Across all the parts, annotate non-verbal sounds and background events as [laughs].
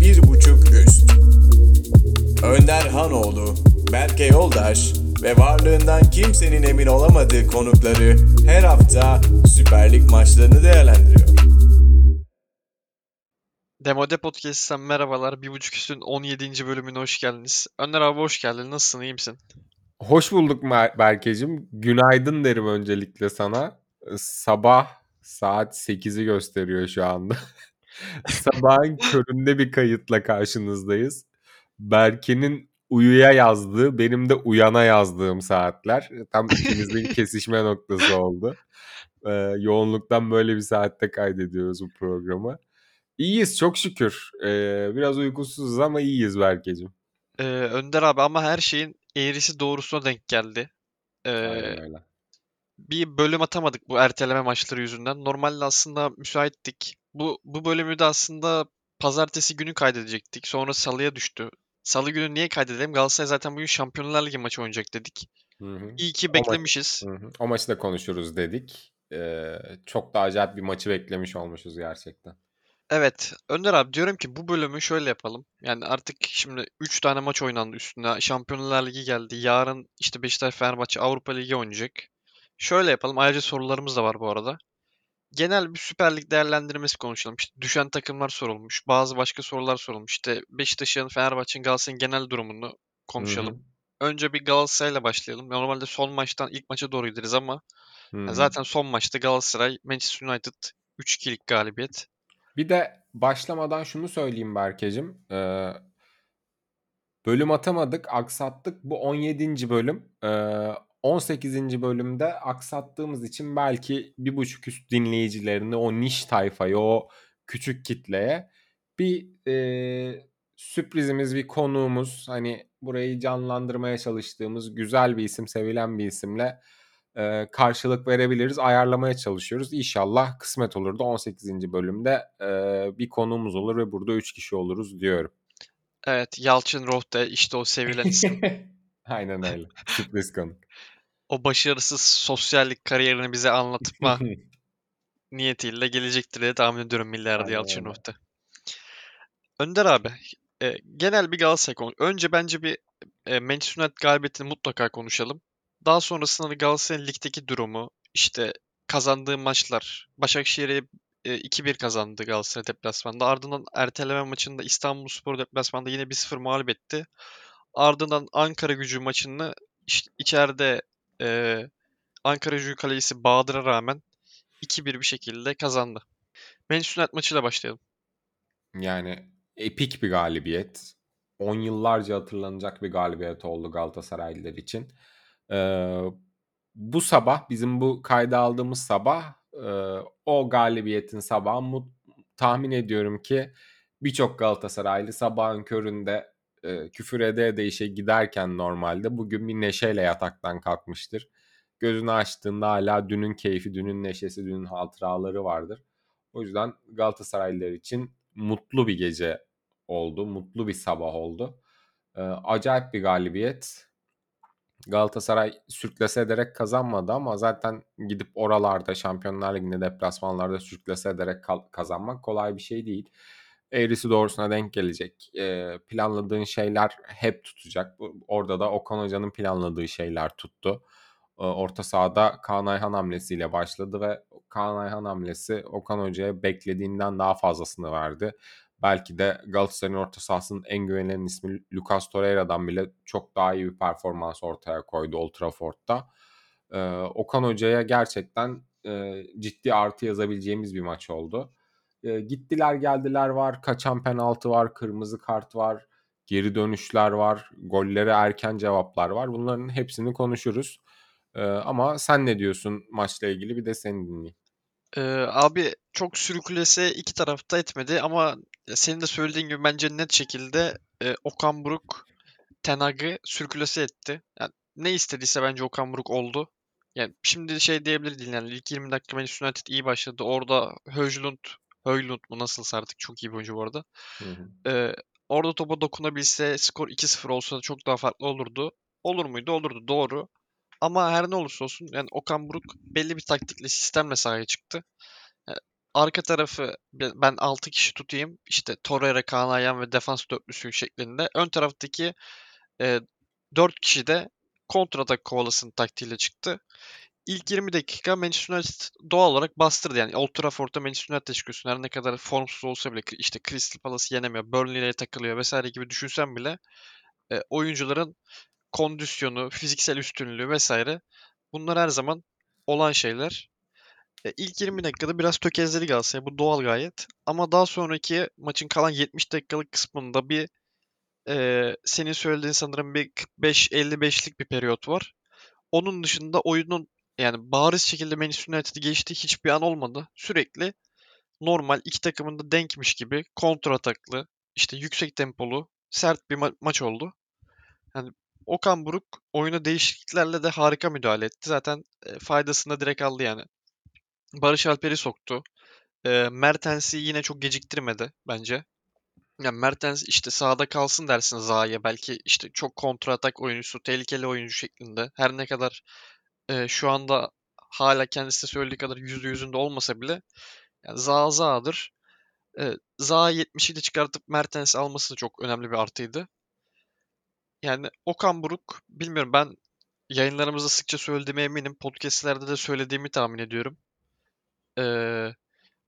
bir buçuk üst. Önder Hanoğlu, Berke Yoldaş ve varlığından kimsenin emin olamadığı konukları her hafta Süper Lig maçlarını değerlendiriyor. Demode Podcast'ten merhabalar. Bir buçuk üstün 17. bölümüne hoş geldiniz. Önder abi hoş geldin. Nasılsın? iyi misin? Hoş bulduk Mer- Berkeciğim. Günaydın derim öncelikle sana. Sabah saat 8'i gösteriyor şu anda. [laughs] Sabahın köründe bir kayıtla karşınızdayız. Berke'nin uyuya yazdığı, benim de uyana yazdığım saatler. Tam ikimizin [laughs] kesişme noktası oldu. Ee, yoğunluktan böyle bir saatte kaydediyoruz bu programı. İyiyiz çok şükür. Ee, biraz uykusuzuz ama iyiyiz Berkeciğim. Ee, Önder abi ama her şeyin eğrisi doğrusuna denk geldi. Ee, Aynen öyle. bir bölüm atamadık bu erteleme maçları yüzünden. Normalde aslında müsaittik. Bu bu bölümü de aslında pazartesi günü kaydedecektik. Sonra salıya düştü. Salı günü niye kaydedelim? Galatasaray zaten bugün Şampiyonlar Ligi maçı oynayacak dedik. Hı hı. İyi ki O maç- beklemişiz. Hı hı. O maçı da konuşuruz dedik. Ee, çok da acayip bir maçı beklemiş olmuşuz gerçekten. Evet, Önder abi diyorum ki bu bölümü şöyle yapalım. Yani artık şimdi 3 tane maç oynandı üstüne. Şampiyonlar Ligi geldi. Yarın işte Beşiktaş Fenerbahçe Avrupa Ligi oynayacak. Şöyle yapalım. Ayrıca sorularımız da var bu arada. Genel bir Süper Lig değerlendirmesi konuşalım. İşte düşen takımlar sorulmuş. Bazı başka sorular sorulmuş. İşte Beşiktaş'ın, Fenerbahçe'nin, Galatasaray'ın genel durumunu konuşalım. Hı Önce bir Galatasaray'la başlayalım. Normalde son maçtan ilk maça doğru gideriz ama hı. yani Hı. zaten son maçta Galatasaray, Manchester United 3-2'lik galibiyet. Bir de başlamadan şunu söyleyeyim Berkecim. Ee, bölüm atamadık, aksattık. Bu 17. bölüm. Ee, 18. bölümde aksattığımız için belki bir buçuk üst dinleyicilerini, o niş tayfayı, o küçük kitleye bir e, sürprizimiz, bir konuğumuz, hani burayı canlandırmaya çalıştığımız güzel bir isim, sevilen bir isimle e, karşılık verebiliriz. Ayarlamaya çalışıyoruz. İnşallah kısmet olur da 18. bölümde e, bir konuğumuz olur ve burada 3 kişi oluruz diyorum. Evet, Yalçın Rohde işte o sevilen isim. [laughs] Aynen öyle. Sürpriz konuk. O başarısız sosyallik kariyerini bize anlatma [laughs] niyetiyle gelecektir diye tahmin ediyorum milyarda Yalçın. Rohde. Önder abi, e, genel bir Galatasaray konu. Önce bence bir e, Manchester United galibiyetini mutlaka konuşalım. Daha sonrasında da Galatasaray'ın ligdeki durumu, işte kazandığı maçlar. Başakşehir'e e, 2-1 kazandı Galatasaray deplasmanda. Ardından erteleme maçında İstanbulspor deplasmanda yine 1-0 mağlup etti. Ardından Ankara gücü maçını iç- içeride e, Ankara gücü kalecisi Bahadır'a rağmen 2-1 bir şekilde kazandı. Manchester United maçıyla başlayalım. Yani epik bir galibiyet. 10 yıllarca hatırlanacak bir galibiyet oldu Galatasaraylılar için. Ee, bu sabah bizim bu kayda aldığımız sabah e, o galibiyetin sabahı tahmin ediyorum ki birçok Galatasaraylı sabahın köründe e, küfür ede ede işe giderken normalde bugün bir neşeyle yataktan kalkmıştır. Gözünü açtığında hala dünün keyfi, dünün neşesi, dünün hatıraları vardır. O yüzden Galatasaraylılar için mutlu bir gece oldu. Mutlu bir sabah oldu. Ee, acayip bir galibiyet. Galatasaray sürklese ederek kazanmadı ama zaten gidip oralarda Şampiyonlar Ligi'nde deplasmanlarda sürklese ederek kazanmak kolay bir şey değil. Eğrisi doğrusuna denk gelecek. Ee, planladığın şeyler hep tutacak. Orada da Okan Hoca'nın planladığı şeyler tuttu. Ee, orta sahada Kaan Ayhan hamlesiyle başladı ve Kaan Ayhan hamlesi Okan Hoca'ya beklediğinden daha fazlasını verdi. Belki de Galatasaray'ın orta sahasının en güvenilen ismi Lucas Torreira'dan bile çok daha iyi bir performans ortaya koydu Old Trafford'da. Ee, Okan Hoca'ya gerçekten e, ciddi artı yazabileceğimiz bir maç oldu. Gittiler geldiler var, kaçan penaltı var, kırmızı kart var, geri dönüşler var, gollere erken cevaplar var. Bunların hepsini konuşuruz. Ama sen ne diyorsun maçla ilgili bir de seni dinleyeyim. Ee, abi çok sürüklese iki tarafta etmedi ama senin de söylediğin gibi bence net şekilde e, Okan Buruk Ten Hag'ı sürklese etti. Yani ne istediyse bence Okan Buruk oldu. Yani şimdi şey diyebilir yani ilk 20 dakika Manchester United iyi başladı. Orada Höjlund, Höjlund mu nasılsa artık çok iyi bir oyuncu bu arada. Hı hı. Ee, orada topa dokunabilse skor 2-0 olsa çok daha farklı olurdu. Olur muydu? Olurdu doğru. Ama her ne olursa olsun yani Okan Buruk belli bir taktikle sistemle sahaya çıktı. Yani arka tarafı be- ben 6 kişi tutayım. İşte Torreira, Kaan Ayhan ve defans dörtlüsü şeklinde. Ön taraftaki e, 4 kişi de kontratak kovalasın taktiğiyle çıktı. İlk 20 dakika Manchester United doğal olarak bastırdı. Yani Old Trafford'da Manchester United çıkıyorsun. Her ne kadar formsuz olsa bile işte Crystal Palace'ı yenemiyor, Burnley'le takılıyor vesaire gibi düşünsen bile e, oyuncuların kondisyonu, fiziksel üstünlüğü vesaire bunlar her zaman olan şeyler. E, ilk 20 dakikada biraz tökezledi Galatasaray. Bu doğal gayet. Ama daha sonraki maçın kalan 70 dakikalık kısmında bir e, senin söylediğin sanırım bir 45-55'lik bir periyot var. Onun dışında oyunun yani bariz şekilde Manchester United'ı geçtiği hiçbir an olmadı. Sürekli normal iki takımın da denkmiş gibi kontra ataklı, işte yüksek tempolu, sert bir ma- maç oldu. Yani Okan Buruk oyuna değişikliklerle de harika müdahale etti. Zaten e, faydasını da direkt aldı yani. Barış Alper'i soktu. E, Mertens'i yine çok geciktirmedi bence. Yani Mertens işte sahada kalsın dersin Zaha'ya. Belki işte çok kontra atak oyuncusu, tehlikeli oyuncu şeklinde. Her ne kadar e, şu anda hala kendisi söylediği kadar yüzde yüzünde olmasa bile yani Zaha Zaha'dır. E, Zaha 70'i de çıkartıp Mertens alması da çok önemli bir artıydı. Yani Okan Buruk bilmiyorum ben yayınlarımızda sıkça söylediğime eminim. Podcast'lerde de söylediğimi tahmin ediyorum. Ee,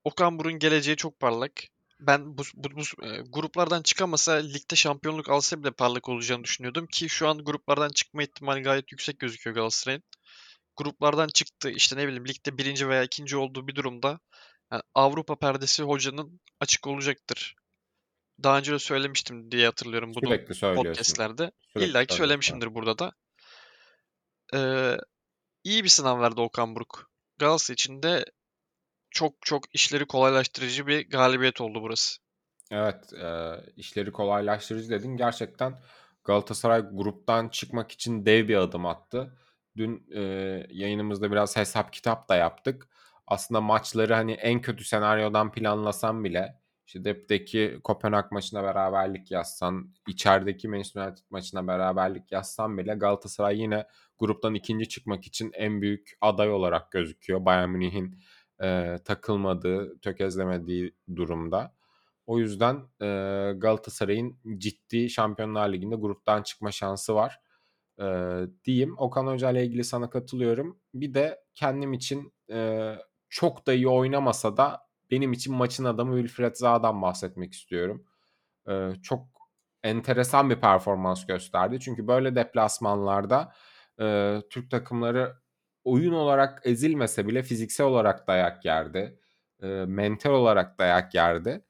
Okan Buruk'un geleceği çok parlak. Ben bu, bu, bu e, gruplardan çıkamasa ligde şampiyonluk alsa bile parlak olacağını düşünüyordum ki şu an gruplardan çıkma ihtimali gayet yüksek gözüküyor Galatasaray'ın. Gruplardan çıktı işte ne bileyim ligde birinci veya ikinci olduğu bir durumda yani Avrupa perdesi hocanın açık olacaktır. Daha önce de söylemiştim diye hatırlıyorum bunu podcastlerde. Sürekli İlla ki söylemişimdir burada da. Ee, iyi bir sınav verdi Okan Buruk. Galatasaray için de çok çok işleri kolaylaştırıcı bir galibiyet oldu burası. Evet, e, işleri kolaylaştırıcı dedin. Gerçekten Galatasaray gruptan çıkmak için dev bir adım attı. Dün e, yayınımızda biraz hesap kitap da yaptık. Aslında maçları hani en kötü senaryodan planlasam bile işte depteki Kopenhag maçına beraberlik yazsan, içerideki Manchester United maçına beraberlik yazsan bile Galatasaray yine gruptan ikinci çıkmak için en büyük aday olarak gözüküyor. Bayern Münih'in e, takılmadığı, tökezlemediği durumda. O yüzden e, Galatasaray'ın ciddi Şampiyonlar Ligi'nde gruptan çıkma şansı var. E, diyeyim. Okan Hoca ile ilgili sana katılıyorum. Bir de kendim için e, çok da iyi oynamasa da benim için maçın adamı Wilfred Zaha'dan bahsetmek istiyorum. E, çok enteresan bir performans gösterdi. Çünkü böyle deplasmanlarda e, Türk takımları oyun olarak ezilmese bile fiziksel olarak dayak yerdi. E, mental olarak dayak yerdi.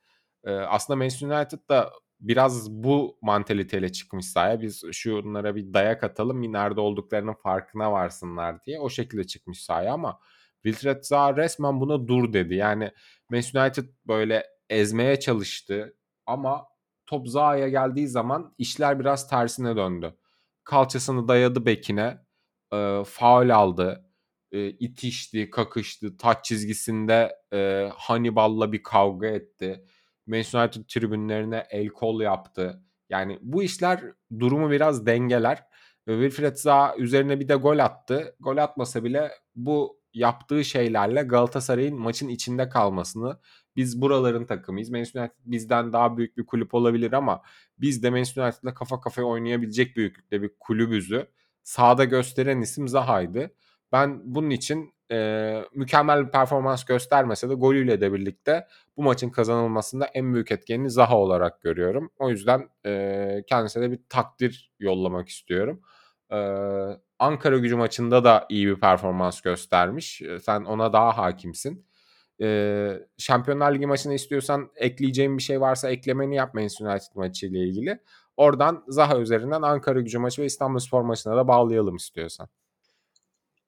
E, aslında Manchester United da biraz bu mantaliteyle çıkmış sahaya. Biz şunlara bir dayak atalım, bir nerede olduklarının farkına varsınlar diye. O şekilde çıkmış sahaya ama Wilfred Zaha resmen buna dur dedi. Yani Manchester United böyle ezmeye çalıştı ama top Zaha'ya geldiği zaman işler biraz tersine döndü. Kalçasını dayadı bekine, e, faul aldı, e, itişti, kakıştı, taç çizgisinde e, Hannibal'la bir kavga etti. Manchester United tribünlerine el kol yaptı. Yani bu işler durumu biraz dengeler. Wilfred Zaha üzerine bir de gol attı. Gol atmasa bile bu yaptığı şeylerle Galatasaray'ın maçın içinde kalmasını biz buraların takımıyız. Manchester United bizden daha büyük bir kulüp olabilir ama biz de Manchester United'la kafa kafaya oynayabilecek büyüklükte bir kulübüzü sahada gösteren isim Zaha'ydı. Ben bunun için e, mükemmel bir performans göstermese de golüyle de birlikte bu maçın kazanılmasında en büyük etkenini Zaha olarak görüyorum. O yüzden e, kendisine de bir takdir yollamak istiyorum. E, Ankara gücü maçında da iyi bir performans göstermiş. Sen ona daha hakimsin. E, Şampiyonlar Ligi maçını istiyorsan ekleyeceğim bir şey varsa eklemeni yap Manchester United maçı ile ilgili. Oradan Zaha üzerinden Ankara gücü maçı ve İstanbulspor maçına da bağlayalım istiyorsan.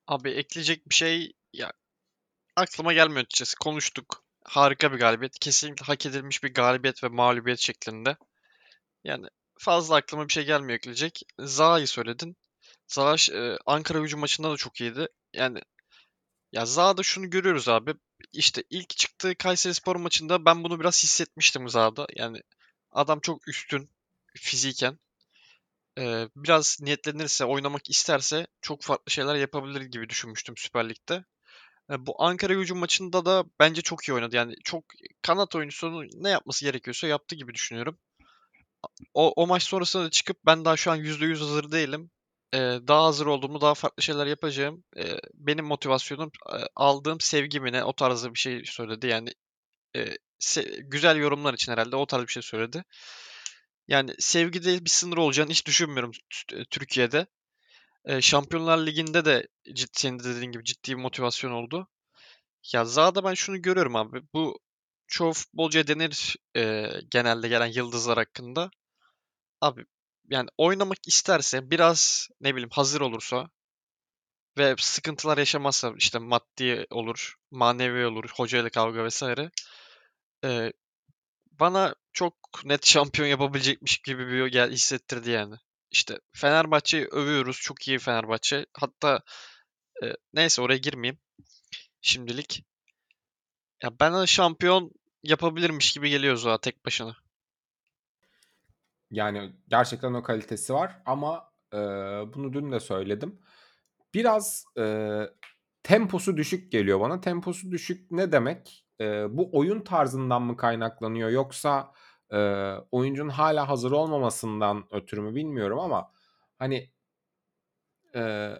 Abi ekleyecek bir şey ya aklıma gelmiyor açıkçası. Konuştuk. Harika bir galibiyet. Kesinlikle hak edilmiş bir galibiyet ve mağlubiyet şeklinde. Yani fazla aklıma bir şey gelmiyor ekleyecek. Zaha'yı söyledin. Zaha e, Ankara gücü maçında da çok iyiydi. Yani ya Zaha'da şunu görüyoruz abi. İşte ilk çıktığı Kayserispor maçında ben bunu biraz hissetmiştim Zaha'da. Yani adam çok üstün fiziken. Ee, biraz niyetlenirse, oynamak isterse çok farklı şeyler yapabilir gibi düşünmüştüm Süper Lig'de. E, bu Ankara-Gücü maçında da bence çok iyi oynadı. Yani çok kanat oyuncusunun ne yapması gerekiyorsa yaptı gibi düşünüyorum. O, o maç sonrasında da çıkıp ben daha şu an %100 hazır değilim. E, daha hazır olduğumu, daha farklı şeyler yapacağım. E, benim motivasyonum e, aldığım sevgi mi ne o tarzda bir şey söyledi. Yani e, güzel yorumlar için herhalde o tarz bir şey söyledi. Yani sevgide bir sınır olacağını hiç düşünmüyorum t- Türkiye'de. E, Şampiyonlar Ligi'nde de ciddi, senin de dediğin gibi ciddi bir motivasyon oldu. Ya Zaha'da ben şunu görüyorum abi. Bu çoğu futbolcuya denir e, genelde gelen yıldızlar hakkında. Abi yani oynamak isterse biraz ne bileyim hazır olursa ve sıkıntılar yaşamazsa işte maddi olur, manevi olur, hocayla kavga vesaire. e, bana çok net şampiyon yapabilecekmiş gibi bir gel hissettirdi yani. İşte Fenerbahçe'yi övüyoruz. Çok iyi Fenerbahçe. Hatta e, neyse oraya girmeyeyim şimdilik. Ya bana şampiyon yapabilirmiş gibi geliyor Zoa tek başına. Yani gerçekten o kalitesi var ama e, bunu dün de söyledim. Biraz e, temposu düşük geliyor bana. Temposu düşük ne demek? E, bu oyun tarzından mı kaynaklanıyor yoksa e, oyuncunun hala hazır olmamasından ötürü mü bilmiyorum ama hani e,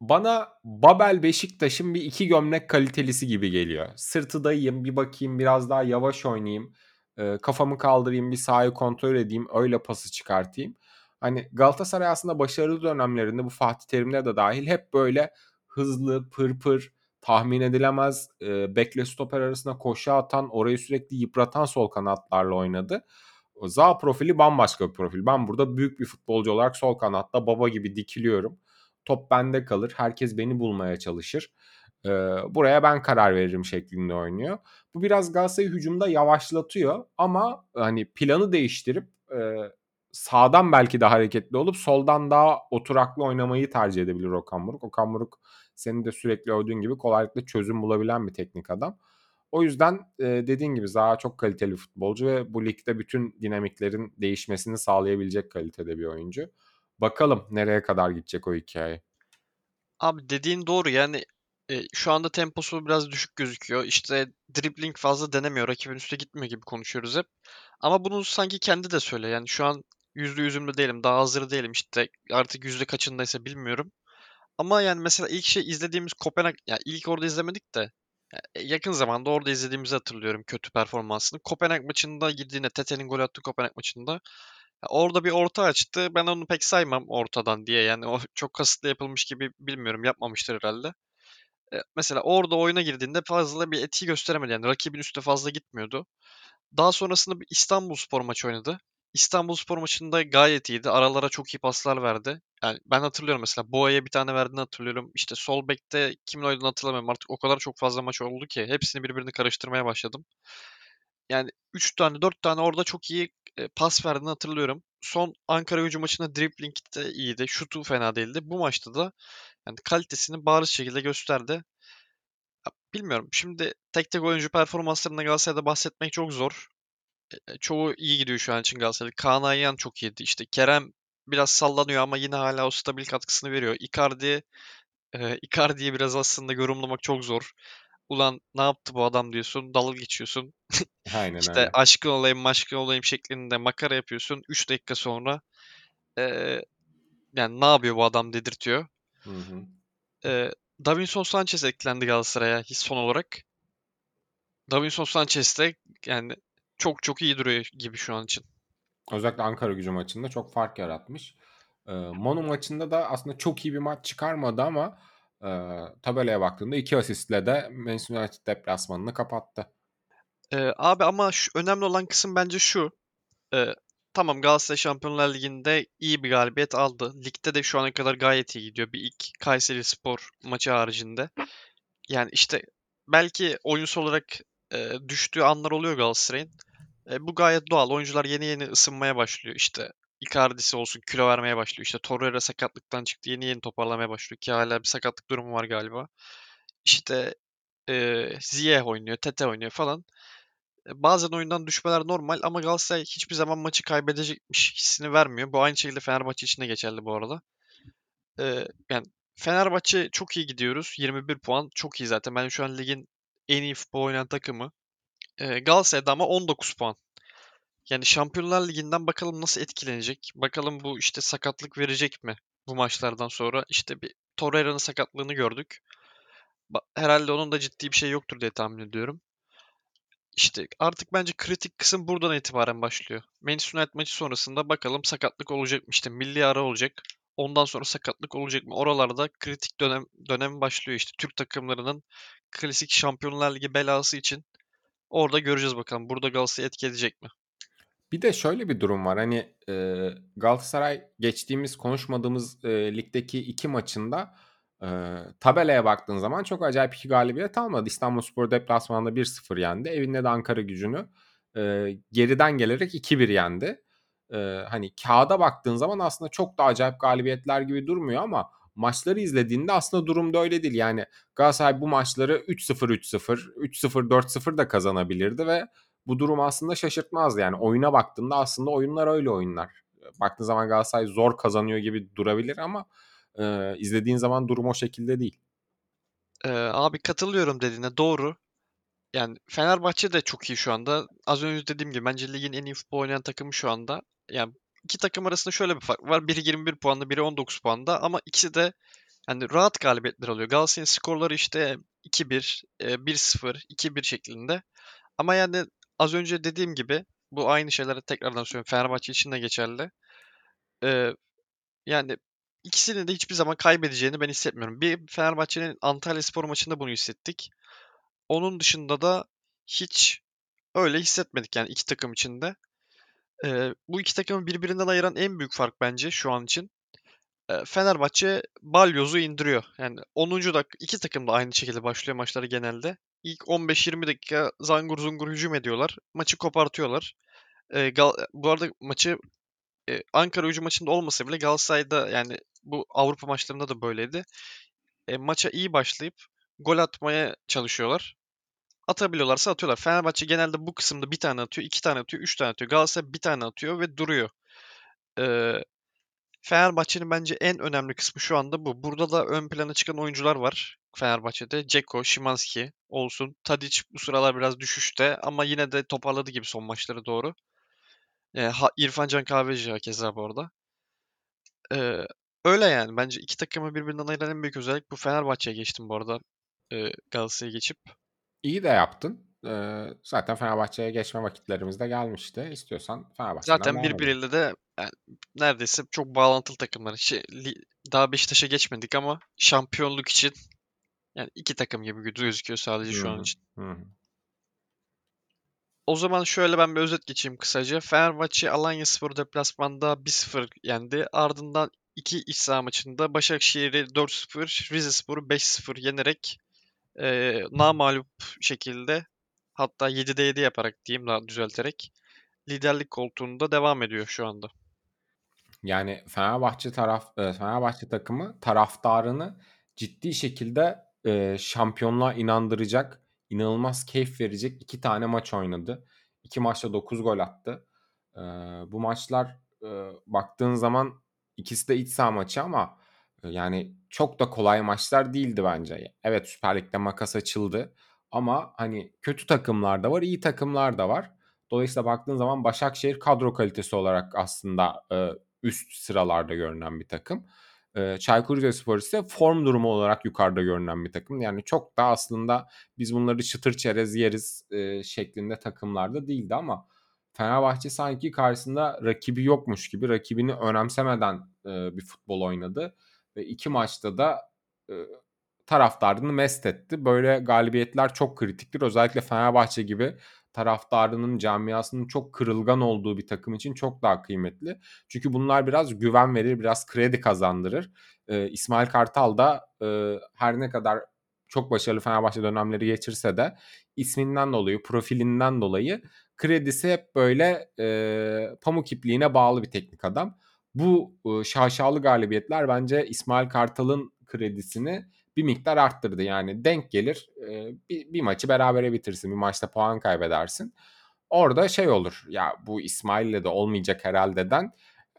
bana Babel Beşiktaş'ın bir iki gömlek kalitelisi gibi geliyor. Sırtı dayayım bir bakayım biraz daha yavaş oynayayım. E, kafamı kaldırayım bir sahayı kontrol edeyim öyle pası çıkartayım. Hani Galatasaray aslında başarılı dönemlerinde bu Fatih Terim'de de dahil hep böyle hızlı, pırpır, tahmin edilemez, e, bekle stoper arasında koşu atan, orayı sürekli yıpratan sol kanatlarla oynadı. Za profili bambaşka bir profil. Ben burada büyük bir futbolcu olarak sol kanatta baba gibi dikiliyorum. Top bende kalır. Herkes beni bulmaya çalışır. Ee, buraya ben karar veririm şeklinde oynuyor. Bu biraz Galatasaray'ı hücumda yavaşlatıyor ama hani planı değiştirip e, sağdan belki de hareketli olup soldan daha oturaklı oynamayı tercih edebilir Okan Buruk. Okan Buruk senin de sürekli övdüğün gibi kolaylıkla çözüm bulabilen bir teknik adam. O yüzden e, dediğin gibi Zaha çok kaliteli bir futbolcu ve bu ligde bütün dinamiklerin değişmesini sağlayabilecek kalitede bir oyuncu. Bakalım nereye kadar gidecek o hikaye. Abi dediğin doğru yani e, şu anda temposu biraz düşük gözüküyor. İşte dribbling fazla denemiyor. Rakibin üstüne gitmiyor gibi konuşuyoruz hep. Ama bunu sanki kendi de söyle. Yani şu an yüzde yüzümde değilim. Daha hazır değilim. İşte artık yüzde kaçındaysa bilmiyorum. Ama yani mesela ilk şey izlediğimiz Kopenhag, ya ilk orada izlemedik de ya yakın zamanda orada izlediğimizi hatırlıyorum kötü performansını. Kopenhag maçında girdiğinde Tete'nin gol attığı Kopenhag maçında orada bir orta açtı. Ben onu pek saymam ortadan diye. Yani o [laughs] çok kasıtlı yapılmış gibi bilmiyorum. Yapmamıştır herhalde. E, mesela orada oyuna girdiğinde fazla bir etki gösteremedi. Yani rakibin üstüne fazla gitmiyordu. Daha sonrasında bir İstanbulspor maçı oynadı. İstanbulspor maçında gayet iyiydi. Aralara çok iyi paslar verdi. Yani ben hatırlıyorum mesela Boğa'ya bir tane verdiğini hatırlıyorum. İşte sol bekte kimin oynadığını hatırlamıyorum. Artık o kadar çok fazla maç oldu ki hepsini birbirini karıştırmaya başladım. Yani 3 tane 4 tane orada çok iyi e, pas verdiğini hatırlıyorum. Son Ankara gücü maçında dribbling de iyiydi. Şutu fena değildi. Bu maçta da yani kalitesini bariz şekilde gösterdi. Bilmiyorum. Şimdi tek tek oyuncu performanslarında Galatasaray'da bahsetmek çok zor. E, e, çoğu iyi gidiyor şu an için Galatasaray'da. Kaan Ayhan çok iyiydi. İşte Kerem biraz sallanıyor ama yine hala o stabil katkısını veriyor. Icardi e, Icardi'yi biraz aslında yorumlamak çok zor. Ulan ne yaptı bu adam diyorsun, dalga geçiyorsun. [laughs] Aynen İşte öyle. aşkın olayım, maşkın olayım şeklinde makara yapıyorsun. 3 dakika sonra e, yani ne yapıyor bu adam dedirtiyor. Hı hı. E, Davinson Sanchez eklendi Galatasaray'a son olarak. Davinson Sanchez de yani çok çok iyi duruyor gibi şu an için. Özellikle Ankara gücü maçında çok fark yaratmış. Ee, Manu maçında da aslında çok iyi bir maç çıkarmadı ama e, tabelaya baktığında iki asistle de Manchester United deplasmanını kapattı. E, abi ama şu, önemli olan kısım bence şu. E, tamam Galatasaray Şampiyonlar Ligi'nde iyi bir galibiyet aldı. Ligde de şu ana kadar gayet iyi gidiyor. Bir ilk Kayseri Spor maçı haricinde. Yani işte belki oyuncu olarak e, düştüğü anlar oluyor Galatasaray'ın. E, bu gayet doğal. Oyuncular yeni yeni ısınmaya başlıyor. İşte Icardi'si olsun kilo vermeye başlıyor. İşte Torreira sakatlıktan çıktı. Yeni yeni toparlamaya başlıyor ki hala bir sakatlık durumu var galiba. İşte e, Ziyech oynuyor, Tete oynuyor falan. E, bazen oyundan düşmeler normal ama Galatasaray hiçbir zaman maçı kaybedecekmiş hissini vermiyor. Bu aynı şekilde Fenerbahçe için de geçerli bu arada. E, yani Fenerbahçe çok iyi gidiyoruz. 21 puan çok iyi zaten. Ben şu an ligin en iyi futbol oynayan takımı. Ee, Galatasaray'da ama 19 puan. Yani Şampiyonlar Ligi'nden bakalım nasıl etkilenecek. Bakalım bu işte sakatlık verecek mi bu maçlardan sonra. İşte bir Torreira'nın sakatlığını gördük. Herhalde onun da ciddi bir şey yoktur diye tahmin ediyorum. İşte artık bence kritik kısım buradan itibaren başlıyor. Manchester United maçı sonrasında bakalım sakatlık olacak mı? İşte milli ara olacak. Ondan sonra sakatlık olacak mı? Oralarda kritik dönem dönem başlıyor işte. Türk takımlarının klasik Şampiyonlar Ligi belası için orada göreceğiz bakalım. Burada Galatasaray etki edecek mi? Bir de şöyle bir durum var. Hani e, Galatasaray geçtiğimiz konuşmadığımız e, ligdeki iki maçında e, tabelaya baktığın zaman çok acayip iki galibiyet almadı. İstanbulspor deplasmanında 1-0 yendi. Evinde de Ankara gücünü e, geriden gelerek 2-1 yendi. E, hani kağıda baktığın zaman aslında çok da acayip galibiyetler gibi durmuyor ama maçları izlediğinde aslında durum da öyle değil. Yani Galatasaray bu maçları 3-0 3-0, 3-0 4-0 da kazanabilirdi ve bu durum aslında şaşırtmaz yani. Oyuna baktığında aslında oyunlar öyle oyunlar. Baktığın zaman Galatasaray zor kazanıyor gibi durabilir ama e, izlediğin zaman durum o şekilde değil. Ee, abi katılıyorum dediğine doğru. Yani Fenerbahçe de çok iyi şu anda. Az önce dediğim gibi bence ligin en iyi futbol oynayan takımı şu anda. Yani iki takım arasında şöyle bir fark var. Biri 21 puanda, biri 19 puanda ama ikisi de yani rahat galibiyetler alıyor. Galatasaray'ın skorları işte 2-1, 1-0, 2-1 şeklinde. Ama yani az önce dediğim gibi bu aynı şeyleri tekrardan söylüyorum. Fenerbahçe için de geçerli. Ee, yani ikisinin de hiçbir zaman kaybedeceğini ben hissetmiyorum. Bir Fenerbahçe'nin Antalya Spor maçında bunu hissettik. Onun dışında da hiç öyle hissetmedik yani iki takım içinde. Ee, bu iki takımı birbirinden ayıran en büyük fark bence şu an için. Ee, Fenerbahçe balyoz'u indiriyor. Yani 10. dakika iki takım da aynı şekilde başlıyor maçları genelde. İlk 15-20 dakika zangur zungur hücum ediyorlar. Maçı kopartıyorlar. Ee, Gal- bu arada maçı e, Ankara hücum maçında olmasa bile Galatasaray'da yani bu Avrupa maçlarında da böyleydi. E, maça iyi başlayıp gol atmaya çalışıyorlar. Atabiliyorlarsa atıyorlar. Fenerbahçe genelde bu kısımda bir tane atıyor, iki tane atıyor, üç tane atıyor. Galatasaray bir tane atıyor ve duruyor. Ee, Fenerbahçe'nin bence en önemli kısmı şu anda bu. Burada da ön plana çıkan oyuncular var Fenerbahçe'de. Ceko, Şimanski olsun. Tadic bu sıralar biraz düşüşte ama yine de toparladı gibi son maçlara doğru. E, ha, İrfan Can Kahveci keza bu arada. E, öyle yani. Bence iki takımı birbirinden ayıran en büyük özellik bu. Fenerbahçe'ye geçtim bu arada. E, Galatasaray'a geçip. İyi de yaptın. Ee, zaten Fenerbahçe'ye geçme vakitlerimiz de gelmişti. İstiyorsan Fenerbahçe'den Zaten birbiriyle de yani neredeyse çok bağlantılı takımlar. Şey, daha Beşiktaş'a geçmedik ama şampiyonluk için yani iki takım gibi gözüküyor sadece şu an için. O zaman şöyle ben bir özet geçeyim kısaca. Fenerbahçe Alanya Spor deplasmanda 1-0 yendi. Ardından iki iç saha maçında Başakşehir'i 4-0, Rize Spor'u 5-0 yenerek e, namalup şekilde hatta 7'de 7 yaparak diyeyim daha düzelterek liderlik koltuğunda devam ediyor şu anda. Yani Fenerbahçe taraf Fenerbahçe takımı taraftarını ciddi şekilde e, şampiyonluğa inandıracak, inanılmaz keyif verecek iki tane maç oynadı. İki maçta 9 gol attı. E, bu maçlar e, baktığın zaman ikisi de iç saha maçı ama yani çok da kolay maçlar değildi bence. Evet Süper Lig'de makas açıldı ama hani kötü takımlar da var, iyi takımlar da var. Dolayısıyla baktığın zaman Başakşehir kadro kalitesi olarak aslında e, üst sıralarda görünen bir takım. E, Çaykur Rizespor ise form durumu olarak yukarıda görünen bir takım. Yani çok da aslında biz bunları çıtır çerez yeriz e, şeklinde takımlarda değildi ama Fenerbahçe sanki karşısında rakibi yokmuş gibi rakibini önemsemeden e, bir futbol oynadı ve iki maçta da e, taraftarını mest etti. Böyle galibiyetler çok kritiktir. Özellikle Fenerbahçe gibi taraftarının camiasının çok kırılgan olduğu bir takım için çok daha kıymetli. Çünkü bunlar biraz güven verir, biraz kredi kazandırır. Ee, İsmail Kartal da e, her ne kadar çok başarılı Fenerbahçe dönemleri geçirse de isminden dolayı, profilinden dolayı kredisi hep böyle e, pamuk ipliğine bağlı bir teknik adam. Bu e, şaşalı galibiyetler bence İsmail Kartal'ın kredisini bir miktar arttırdı. Yani denk gelir e, bir, bir maçı berabere bitirsin. Bir maçta puan kaybedersin. Orada şey olur ya bu İsmail'le de olmayacak herhalde den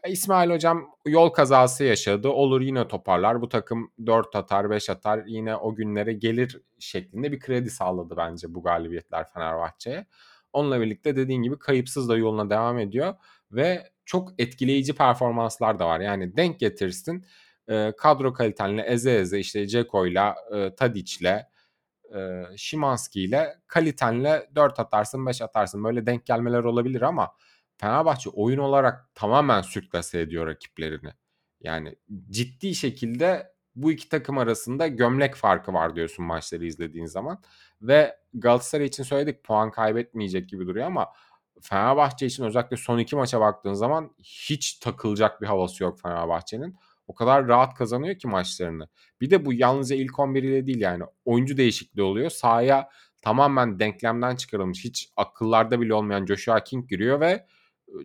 İsmail hocam yol kazası yaşadı. Olur yine toparlar. Bu takım 4 atar, 5 atar. Yine o günlere gelir şeklinde bir kredi sağladı bence bu galibiyetler Fenerbahçe'ye. Onunla birlikte dediğin gibi kayıpsız da yoluna devam ediyor ve çok etkileyici performanslar da var. Yani denk getirsin e, kadro kalitenle eze eze işte Ceko'yla, e, Tadic'le, e, Şimanski'yle kalitenle 4 atarsın 5 atarsın. Böyle denk gelmeler olabilir ama Fenerbahçe oyun olarak tamamen sürklase ediyor rakiplerini. Yani ciddi şekilde bu iki takım arasında gömlek farkı var diyorsun maçları izlediğin zaman. Ve Galatasaray için söyledik puan kaybetmeyecek gibi duruyor ama Fenerbahçe için özellikle son iki maça baktığın zaman hiç takılacak bir havası yok Fenerbahçe'nin. O kadar rahat kazanıyor ki maçlarını. Bir de bu yalnızca ilk 11 ile değil yani oyuncu değişikliği oluyor. Sahaya tamamen denklemden çıkarılmış hiç akıllarda bile olmayan Joshua King giriyor ve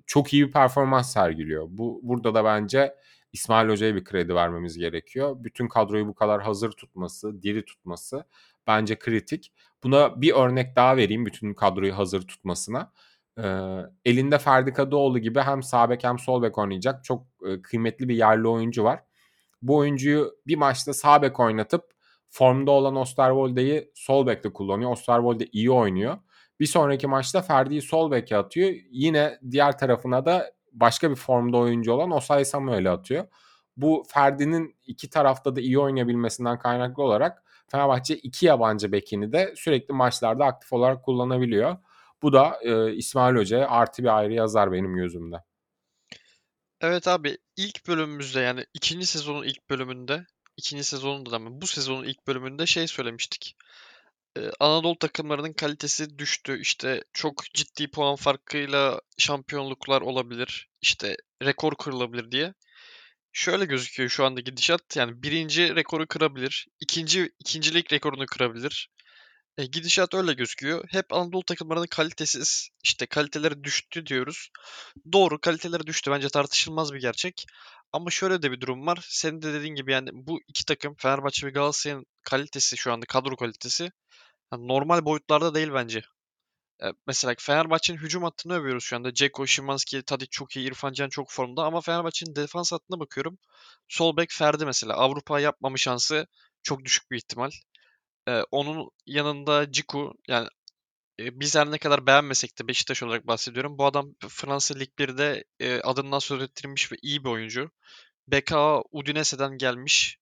çok iyi bir performans sergiliyor. Bu burada da bence İsmail Hoca'ya bir kredi vermemiz gerekiyor. Bütün kadroyu bu kadar hazır tutması, diri tutması bence kritik. Buna bir örnek daha vereyim bütün kadroyu hazır tutmasına. Ee, elinde Ferdi Kadıoğlu gibi hem sağ bek hem sol bek oynayacak çok e, kıymetli bir yerli oyuncu var. Bu oyuncuyu bir maçta sağ bek oynatıp formda olan Osterwolde'yi sol bekte kullanıyor. Osterwolde iyi oynuyor. Bir sonraki maçta Ferdi'yi sol beke atıyor. Yine diğer tarafına da başka bir formda oyuncu olan Osay Samuel'i atıyor. Bu Ferdi'nin iki tarafta da iyi oynayabilmesinden kaynaklı olarak Fenerbahçe iki yabancı bekini de sürekli maçlarda aktif olarak kullanabiliyor. Bu da e, İsmail Hoca'ya artı bir ayrı yazar benim gözümde. Evet abi ilk bölümümüzde yani ikinci sezonun ilk bölümünde ikinci sezonunda da mı bu sezonun ilk bölümünde şey söylemiştik. Ee, Anadolu takımlarının kalitesi düştü. İşte çok ciddi puan farkıyla şampiyonluklar olabilir. İşte rekor kırılabilir diye. Şöyle gözüküyor şu anda gidişat. Yani birinci rekoru kırabilir. ikinci ikincilik rekorunu kırabilir. E, gidişat öyle gözüküyor. Hep Anadolu takımlarının kalitesiz, işte kaliteleri düştü diyoruz. Doğru kaliteleri düştü. Bence tartışılmaz bir gerçek. Ama şöyle de bir durum var. Senin de dediğin gibi yani bu iki takım Fenerbahçe ve Galatasaray'ın kalitesi şu anda kadro kalitesi yani normal boyutlarda değil bence. E, mesela Fenerbahçe'nin hücum hattını övüyoruz şu anda. Ceko, Şimanski, Tadic çok iyi, İrfan Can çok formda ama Fenerbahçe'nin defans hattına bakıyorum. Sol bek Ferdi mesela. Avrupa yapmama şansı çok düşük bir ihtimal. Ee, onun yanında Ciku yani e, biz her ne kadar beğenmesek de Beşiktaş olarak bahsediyorum. Bu adam Fransa Lig 1'de e, adından söz ettirilmiş ve iyi bir oyuncu. BK Udinese'den gelmiş.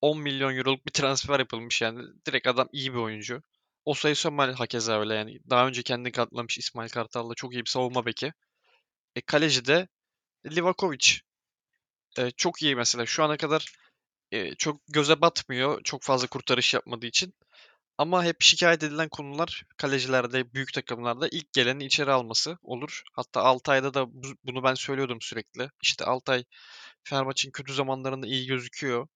10 milyon euroluk bir transfer yapılmış yani. Direkt adam iyi bir oyuncu. Osayi Sömel hakeza öyle yani. Daha önce kendini kanıtlamış İsmail Kartal'la çok iyi bir savunma beki. E, kaleci de Livakovic. E, çok iyi mesela. Şu ana kadar e, çok göze batmıyor. Çok fazla kurtarış yapmadığı için. Ama hep şikayet edilen konular kalecilerde, büyük takımlarda ilk geleni içeri alması olur. Hatta Altay'da da bunu ben söylüyordum sürekli. İşte Altay Fenerbahçe'nin kötü zamanlarında iyi gözüküyor.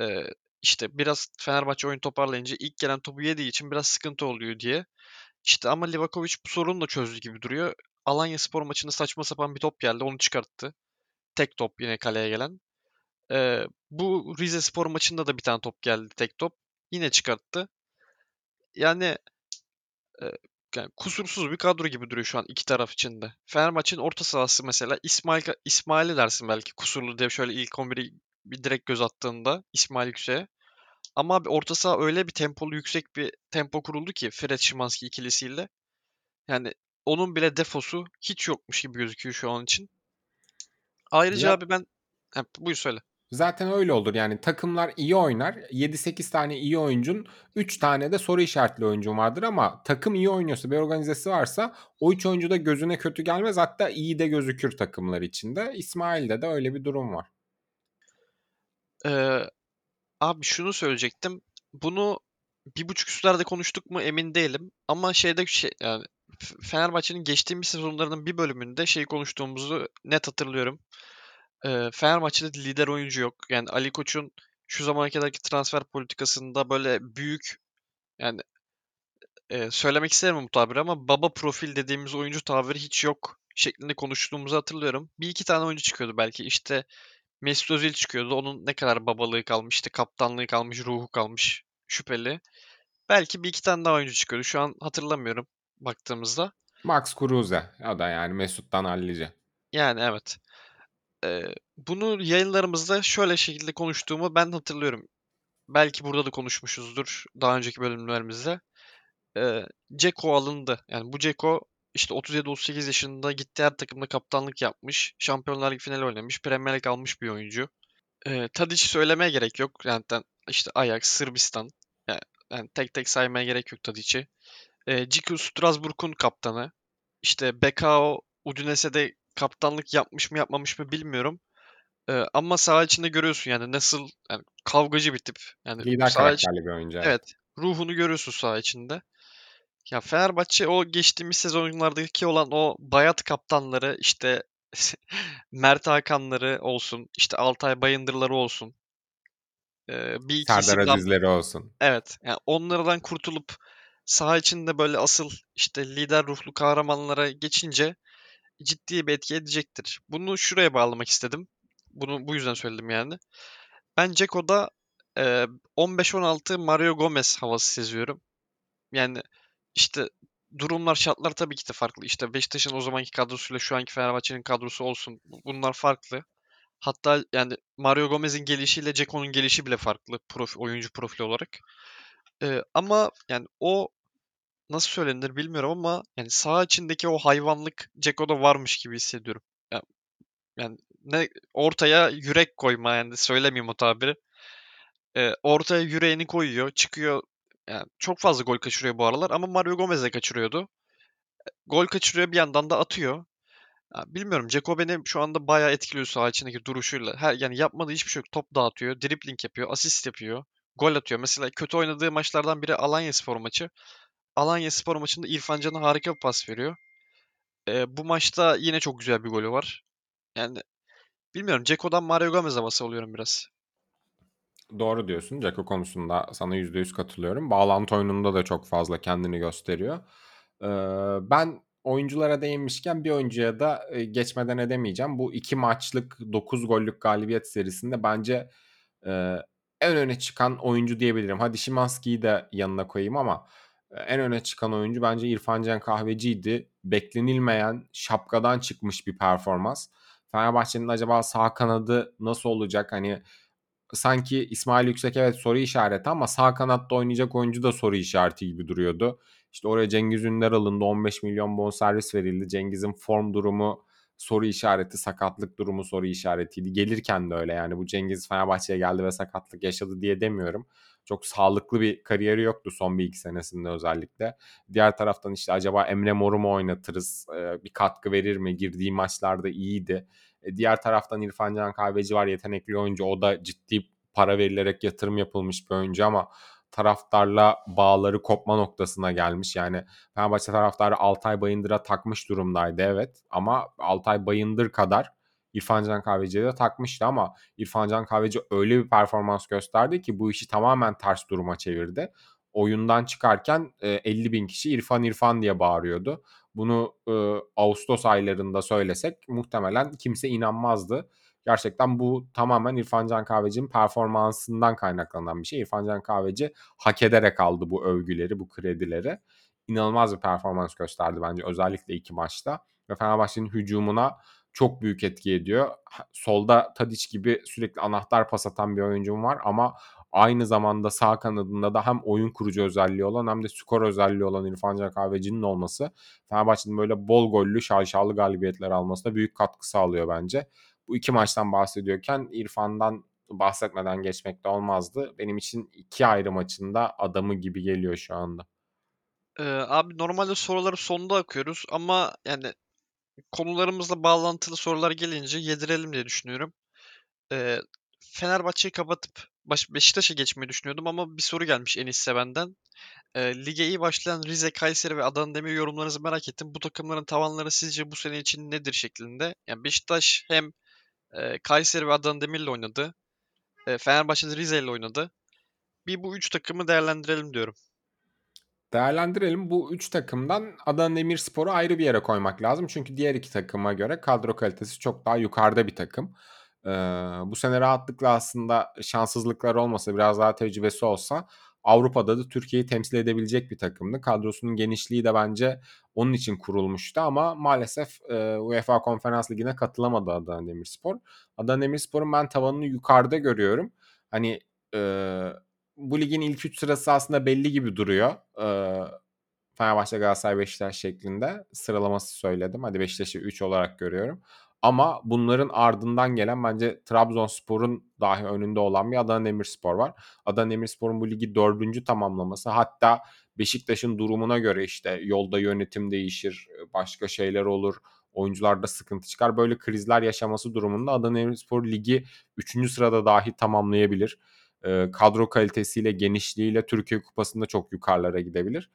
Ee, işte biraz Fenerbahçe oyun toparlayınca ilk gelen topu yediği için biraz sıkıntı oluyor diye. İşte ama Livakovic bu sorunu da çözdü gibi duruyor. Alanya Spor maçında saçma sapan bir top geldi. Onu çıkarttı. Tek top yine kaleye gelen. Ee, bu Rize Spor maçında da bir tane top geldi. Tek top. Yine çıkarttı. Yani e, yani kusursuz bir kadro gibi duruyor şu an iki taraf için de. Fenerbahçe'nin orta sahası mesela İsmail İsmail'i dersin belki kusurlu diye şöyle ilk 11'i bir direkt göz attığında İsmail Yüksek'e. Ama abi orta saha öyle bir tempolu yüksek bir tempo kuruldu ki Fred Şimanski ikilisiyle. Yani onun bile defosu hiç yokmuş gibi gözüküyor şu an için. Ayrıca ya, abi ben... Hep, buyur söyle. Zaten öyle olur yani takımlar iyi oynar. 7-8 tane iyi oyuncun 3 tane de soru işaretli oyuncun vardır ama takım iyi oynuyorsa bir organizesi varsa o 3 oyuncu da gözüne kötü gelmez hatta iyi de gözükür takımlar içinde. İsmail'de de öyle bir durum var. Ee, abi şunu söyleyecektim. Bunu bir buçuk üstlerde konuştuk mu emin değilim. Ama şeyde şey yani Fenerbahçe'nin geçtiğimiz sezonlarının bir bölümünde şey konuştuğumuzu net hatırlıyorum. Eee, Fenerbahçe'de lider oyuncu yok. Yani Ali Koç'un şu zamana kadarki transfer politikasında böyle büyük yani eee, söylemek isterim bu tabiri ama baba profil dediğimiz oyuncu tabiri hiç yok şeklinde konuştuğumuzu hatırlıyorum. Bir iki tane oyuncu çıkıyordu belki. İşte Mesut Özil çıkıyordu. Onun ne kadar babalığı kalmış, işte kaptanlığı kalmış, ruhu kalmış şüpheli. Belki bir iki tane daha oyuncu çıkıyordu. Şu an hatırlamıyorum baktığımızda. Max Kruse. O da yani Mesut'tan hallice. Yani evet. Eee, bunu yayınlarımızda şöyle şekilde konuştuğumu ben hatırlıyorum. Belki burada da konuşmuşuzdur daha önceki bölümlerimizde. Eee Dzeko alındı. Yani bu Dzeko işte 37-38 yaşında gitti her takımda kaptanlık yapmış. Şampiyonlar finali oynamış. Premier Lig almış bir oyuncu. Eee Tadic'i söylemeye gerek yok. Yani işte Ajax, Sırbistan. Yani, yani tek tek saymaya gerek yok Tadic'i. Eee Ciku Strasbourg'un kaptanı. İşte Bekao Udinese'de kaptanlık yapmış mı yapmamış mı bilmiyorum. Eee, ama saha içinde görüyorsun yani nasıl yani kavgacı bir tip. Yani Lider saha içi- karakterli bir oyuncu. evet. Ruhunu görüyorsun saha içinde. Ya Fenerbahçe o geçtiğimiz sezonlardaki olan o bayat kaptanları işte [laughs] Mert Hakanları olsun, işte Altay Bayındırları olsun. Ee, bir iki Serdar Azizleri olsun. Evet. Yani onlardan kurtulup saha içinde böyle asıl işte lider ruhlu kahramanlara geçince ciddi bir etki edecektir. Bunu şuraya bağlamak istedim. Bunu bu yüzden söyledim yani. Ben Ceko'da e, 15-16 Mario Gomez havası seziyorum. Yani işte durumlar, şartlar tabii ki de farklı. İşte Beşiktaş'ın o zamanki kadrosuyla şu anki Fenerbahçe'nin kadrosu olsun. Bunlar farklı. Hatta yani Mario Gomez'in gelişiyle Ceko'nun gelişi bile farklı profil, oyuncu profili olarak. Ee, ama yani o nasıl söylenir bilmiyorum ama yani saha içindeki o hayvanlık Ceko'da varmış gibi hissediyorum. Yani, yani ne ortaya yürek koyma yani söylemeyeyim o tabiri. Ee, ortaya yüreğini koyuyor, çıkıyor. Yani çok fazla gol kaçırıyor bu aralar ama Mario Gomez de kaçırıyordu. Gol kaçırıyor bir yandan da atıyor. Ya bilmiyorum Ceko beni şu anda bayağı etkiliyor saha içindeki duruşuyla. Her, yani yapmadığı hiçbir şey yok. Top dağıtıyor, dribling yapıyor, asist yapıyor, gol atıyor. Mesela kötü oynadığı maçlardan biri Alanya Spor maçı. Alanya Spor maçında İrfan Can'a harika bir pas veriyor. Ee, bu maçta yine çok güzel bir golü var. Yani bilmiyorum Ceko'dan Mario Gomez havası alıyorum biraz. Doğru diyorsun. Ceko konusunda sana %100 katılıyorum. Bağlantı oyununda da çok fazla kendini gösteriyor. Ee, ben oyunculara değinmişken bir oyuncuya da e, geçmeden edemeyeceğim. Bu iki maçlık 9 gollük galibiyet serisinde bence e, en öne çıkan oyuncu diyebilirim. Hadi Şimanski'yi de yanına koyayım ama e, en öne çıkan oyuncu bence İrfan Can Kahveci'ydi. Beklenilmeyen, şapkadan çıkmış bir performans. Fenerbahçe'nin acaba sağ kanadı nasıl olacak? Hani sanki İsmail Yüksek evet soru işareti ama sağ kanatta oynayacak oyuncu da soru işareti gibi duruyordu. İşte oraya Cengiz Ünder alındı 15 milyon bon servis verildi. Cengiz'in form durumu soru işareti, sakatlık durumu soru işaretiydi. Gelirken de öyle yani bu Cengiz Fenerbahçe'ye geldi ve sakatlık yaşadı diye demiyorum. Çok sağlıklı bir kariyeri yoktu son bir iki senesinde özellikle. Diğer taraftan işte acaba Emre Mor'u mu oynatırız? Ee, bir katkı verir mi? Girdiği maçlarda iyiydi. E, diğer taraftan İrfan Can Kahveci var yetenekli oyuncu. O da ciddi para verilerek yatırım yapılmış bir oyuncu ama taraftarla bağları kopma noktasına gelmiş. Yani Fenerbahçe taraftarı Altay Bayındır'a takmış durumdaydı evet ama Altay Bayındır kadar İrfan Can Kahveci'ye de takmıştı ama İrfan Can Kahveci öyle bir performans gösterdi ki bu işi tamamen ters duruma çevirdi. Oyundan çıkarken 50 bin kişi İrfan İrfan diye bağırıyordu. Bunu e, Ağustos aylarında söylesek muhtemelen kimse inanmazdı. Gerçekten bu tamamen İrfan Can Kahveci'nin performansından kaynaklanan bir şey. İrfan Can Kahveci hak ederek aldı bu övgüleri, bu kredileri. İnanılmaz bir performans gösterdi bence özellikle iki maçta. Ve Fenerbahçe'nin hücumuna çok büyük etki ediyor. Solda Tadic gibi sürekli anahtar pas atan bir oyuncum var ama aynı zamanda sağ kanadında da hem oyun kurucu özelliği olan hem de skor özelliği olan İrfan Can Kahveci'nin olması Fenerbahçe'nin böyle bol gollü şaşalı galibiyetler almasına büyük katkı sağlıyor bence. Bu iki maçtan bahsediyorken İrfan'dan bahsetmeden geçmek de olmazdı. Benim için iki ayrı maçında adamı gibi geliyor şu anda. Ee, abi normalde soruları sonda akıyoruz ama yani konularımızla bağlantılı sorular gelince yedirelim diye düşünüyorum. Ee, Fenerbahçe'yi kapatıp baş, Beşiktaş'a geçmeyi düşünüyordum ama bir soru gelmiş Enis Seven'den. E, lige iyi başlayan Rize, Kayseri ve Adana Demir yorumlarınızı merak ettim. Bu takımların tavanları sizce bu sene için nedir şeklinde? Yani Beşiktaş hem e, Kayseri ve Adana Demir'le oynadı. E, Fenerbahçe de Rize ile oynadı. Bir bu üç takımı değerlendirelim diyorum. Değerlendirelim. Bu üç takımdan Adana Demirspor'u ayrı bir yere koymak lazım. Çünkü diğer iki takıma göre kadro kalitesi çok daha yukarıda bir takım. Ee, bu sene rahatlıkla aslında şanssızlıklar olmasa biraz daha tecrübesi olsa Avrupa'da da Türkiye'yi temsil edebilecek bir takımdı. Kadrosunun genişliği de bence onun için kurulmuştu ama maalesef e, UEFA Konferans Ligi'ne katılamadı Adana Demirspor. Adana Demirspor'un ben tavanını yukarıda görüyorum. Hani e, bu ligin ilk 3 sırası aslında belli gibi duruyor. E, Fenerbahçe, Galatasaray, Beşiktaş şeklinde sıralaması söyledim. Hadi Beşiktaş'ı 3 olarak görüyorum. Ama bunların ardından gelen bence Trabzonspor'un dahi önünde olan bir Adana Demirspor var. Adana Demirspor'un bu ligi dördüncü tamamlaması hatta Beşiktaş'ın durumuna göre işte yolda yönetim değişir, başka şeyler olur, oyuncularda sıkıntı çıkar. Böyle krizler yaşaması durumunda Adana Demirspor ligi 3. sırada dahi tamamlayabilir. kadro kalitesiyle, genişliğiyle Türkiye Kupası'nda çok yukarılara gidebilir.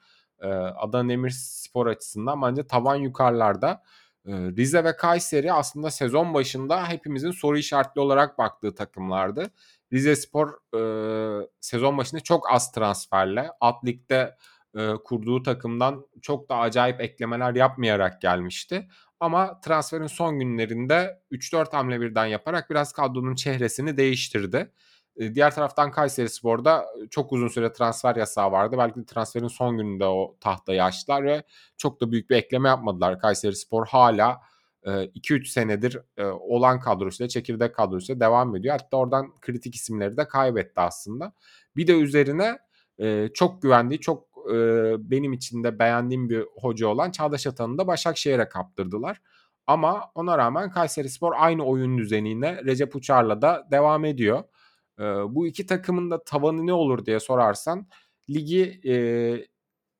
Adana Demirspor açısından bence tavan yukarılarda. Rize ve Kayseri aslında sezon başında hepimizin soru işaretli olarak baktığı takımlardı. Rize Spor e, sezon başında çok az transferle alt ligde e, kurduğu takımdan çok da acayip eklemeler yapmayarak gelmişti. Ama transferin son günlerinde 3-4 hamle birden yaparak biraz kadronun çehresini değiştirdi. Diğer taraftan Kayseri Spor'da çok uzun süre transfer yasağı vardı. Belki de transferin son gününde o tahtayı açtılar ve çok da büyük bir ekleme yapmadılar. Kayseri Spor hala 2-3 senedir olan kadrosuyla, çekirdek kadrosuyla devam ediyor. Hatta oradan kritik isimleri de kaybetti aslında. Bir de üzerine çok güvendiği, çok benim için de beğendiğim bir hoca olan Çağdaş Atan'ı da Başakşehir'e kaptırdılar. Ama ona rağmen Kayseri Spor aynı oyun düzenine Recep Uçar'la da devam ediyor. E, bu iki takımın da tavanı ne olur diye sorarsan ligi e,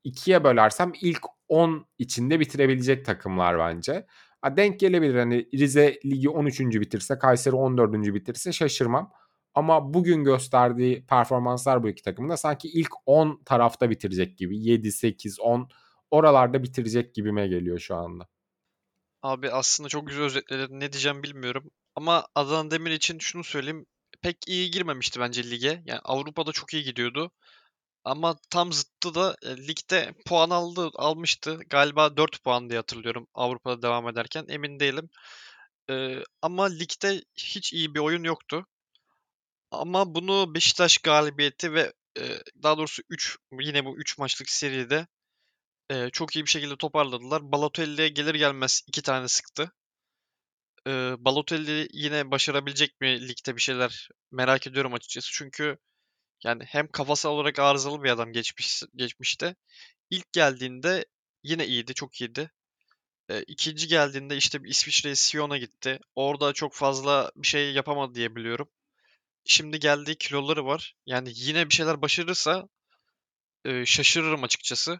ikiye bölersem ilk 10 içinde bitirebilecek takımlar bence. Ha, denk gelebilir hani Rize ligi 13. bitirse Kayseri 14. bitirse şaşırmam. Ama bugün gösterdiği performanslar bu iki takımın da sanki ilk 10 tarafta bitirecek gibi. 7, 8, 10 oralarda bitirecek gibime geliyor şu anda. Abi aslında çok güzel özetledin. Ne diyeceğim bilmiyorum. Ama Adana Demir için şunu söyleyeyim pek iyi girmemişti bence lige. Yani Avrupa'da çok iyi gidiyordu. Ama tam zıttı da e, ligde puan aldı, almıştı. Galiba 4 puan diye hatırlıyorum Avrupa'da devam ederken. Emin değilim. Ee, ama ligde hiç iyi bir oyun yoktu. Ama bunu Beşiktaş galibiyeti ve e, daha doğrusu 3 yine bu 3 maçlık seride e, çok iyi bir şekilde toparladılar. Balotelli'ye gelir gelmez 2 tane sıktı. Eee, Balotelli yine başarabilecek mi ligde bir şeyler merak ediyorum açıkçası. Çünkü yani hem kafasal olarak arızalı bir adam geçmiş geçmişte. İlk geldiğinde yine iyiydi, çok iyiydi. Eee, ikinci geldiğinde işte bir İsviçre'ye Sion'a gitti. Orada çok fazla bir şey yapamadı diye biliyorum. Şimdi geldiği kiloları var. Yani yine bir şeyler başarırsa eee, şaşırırım açıkçası.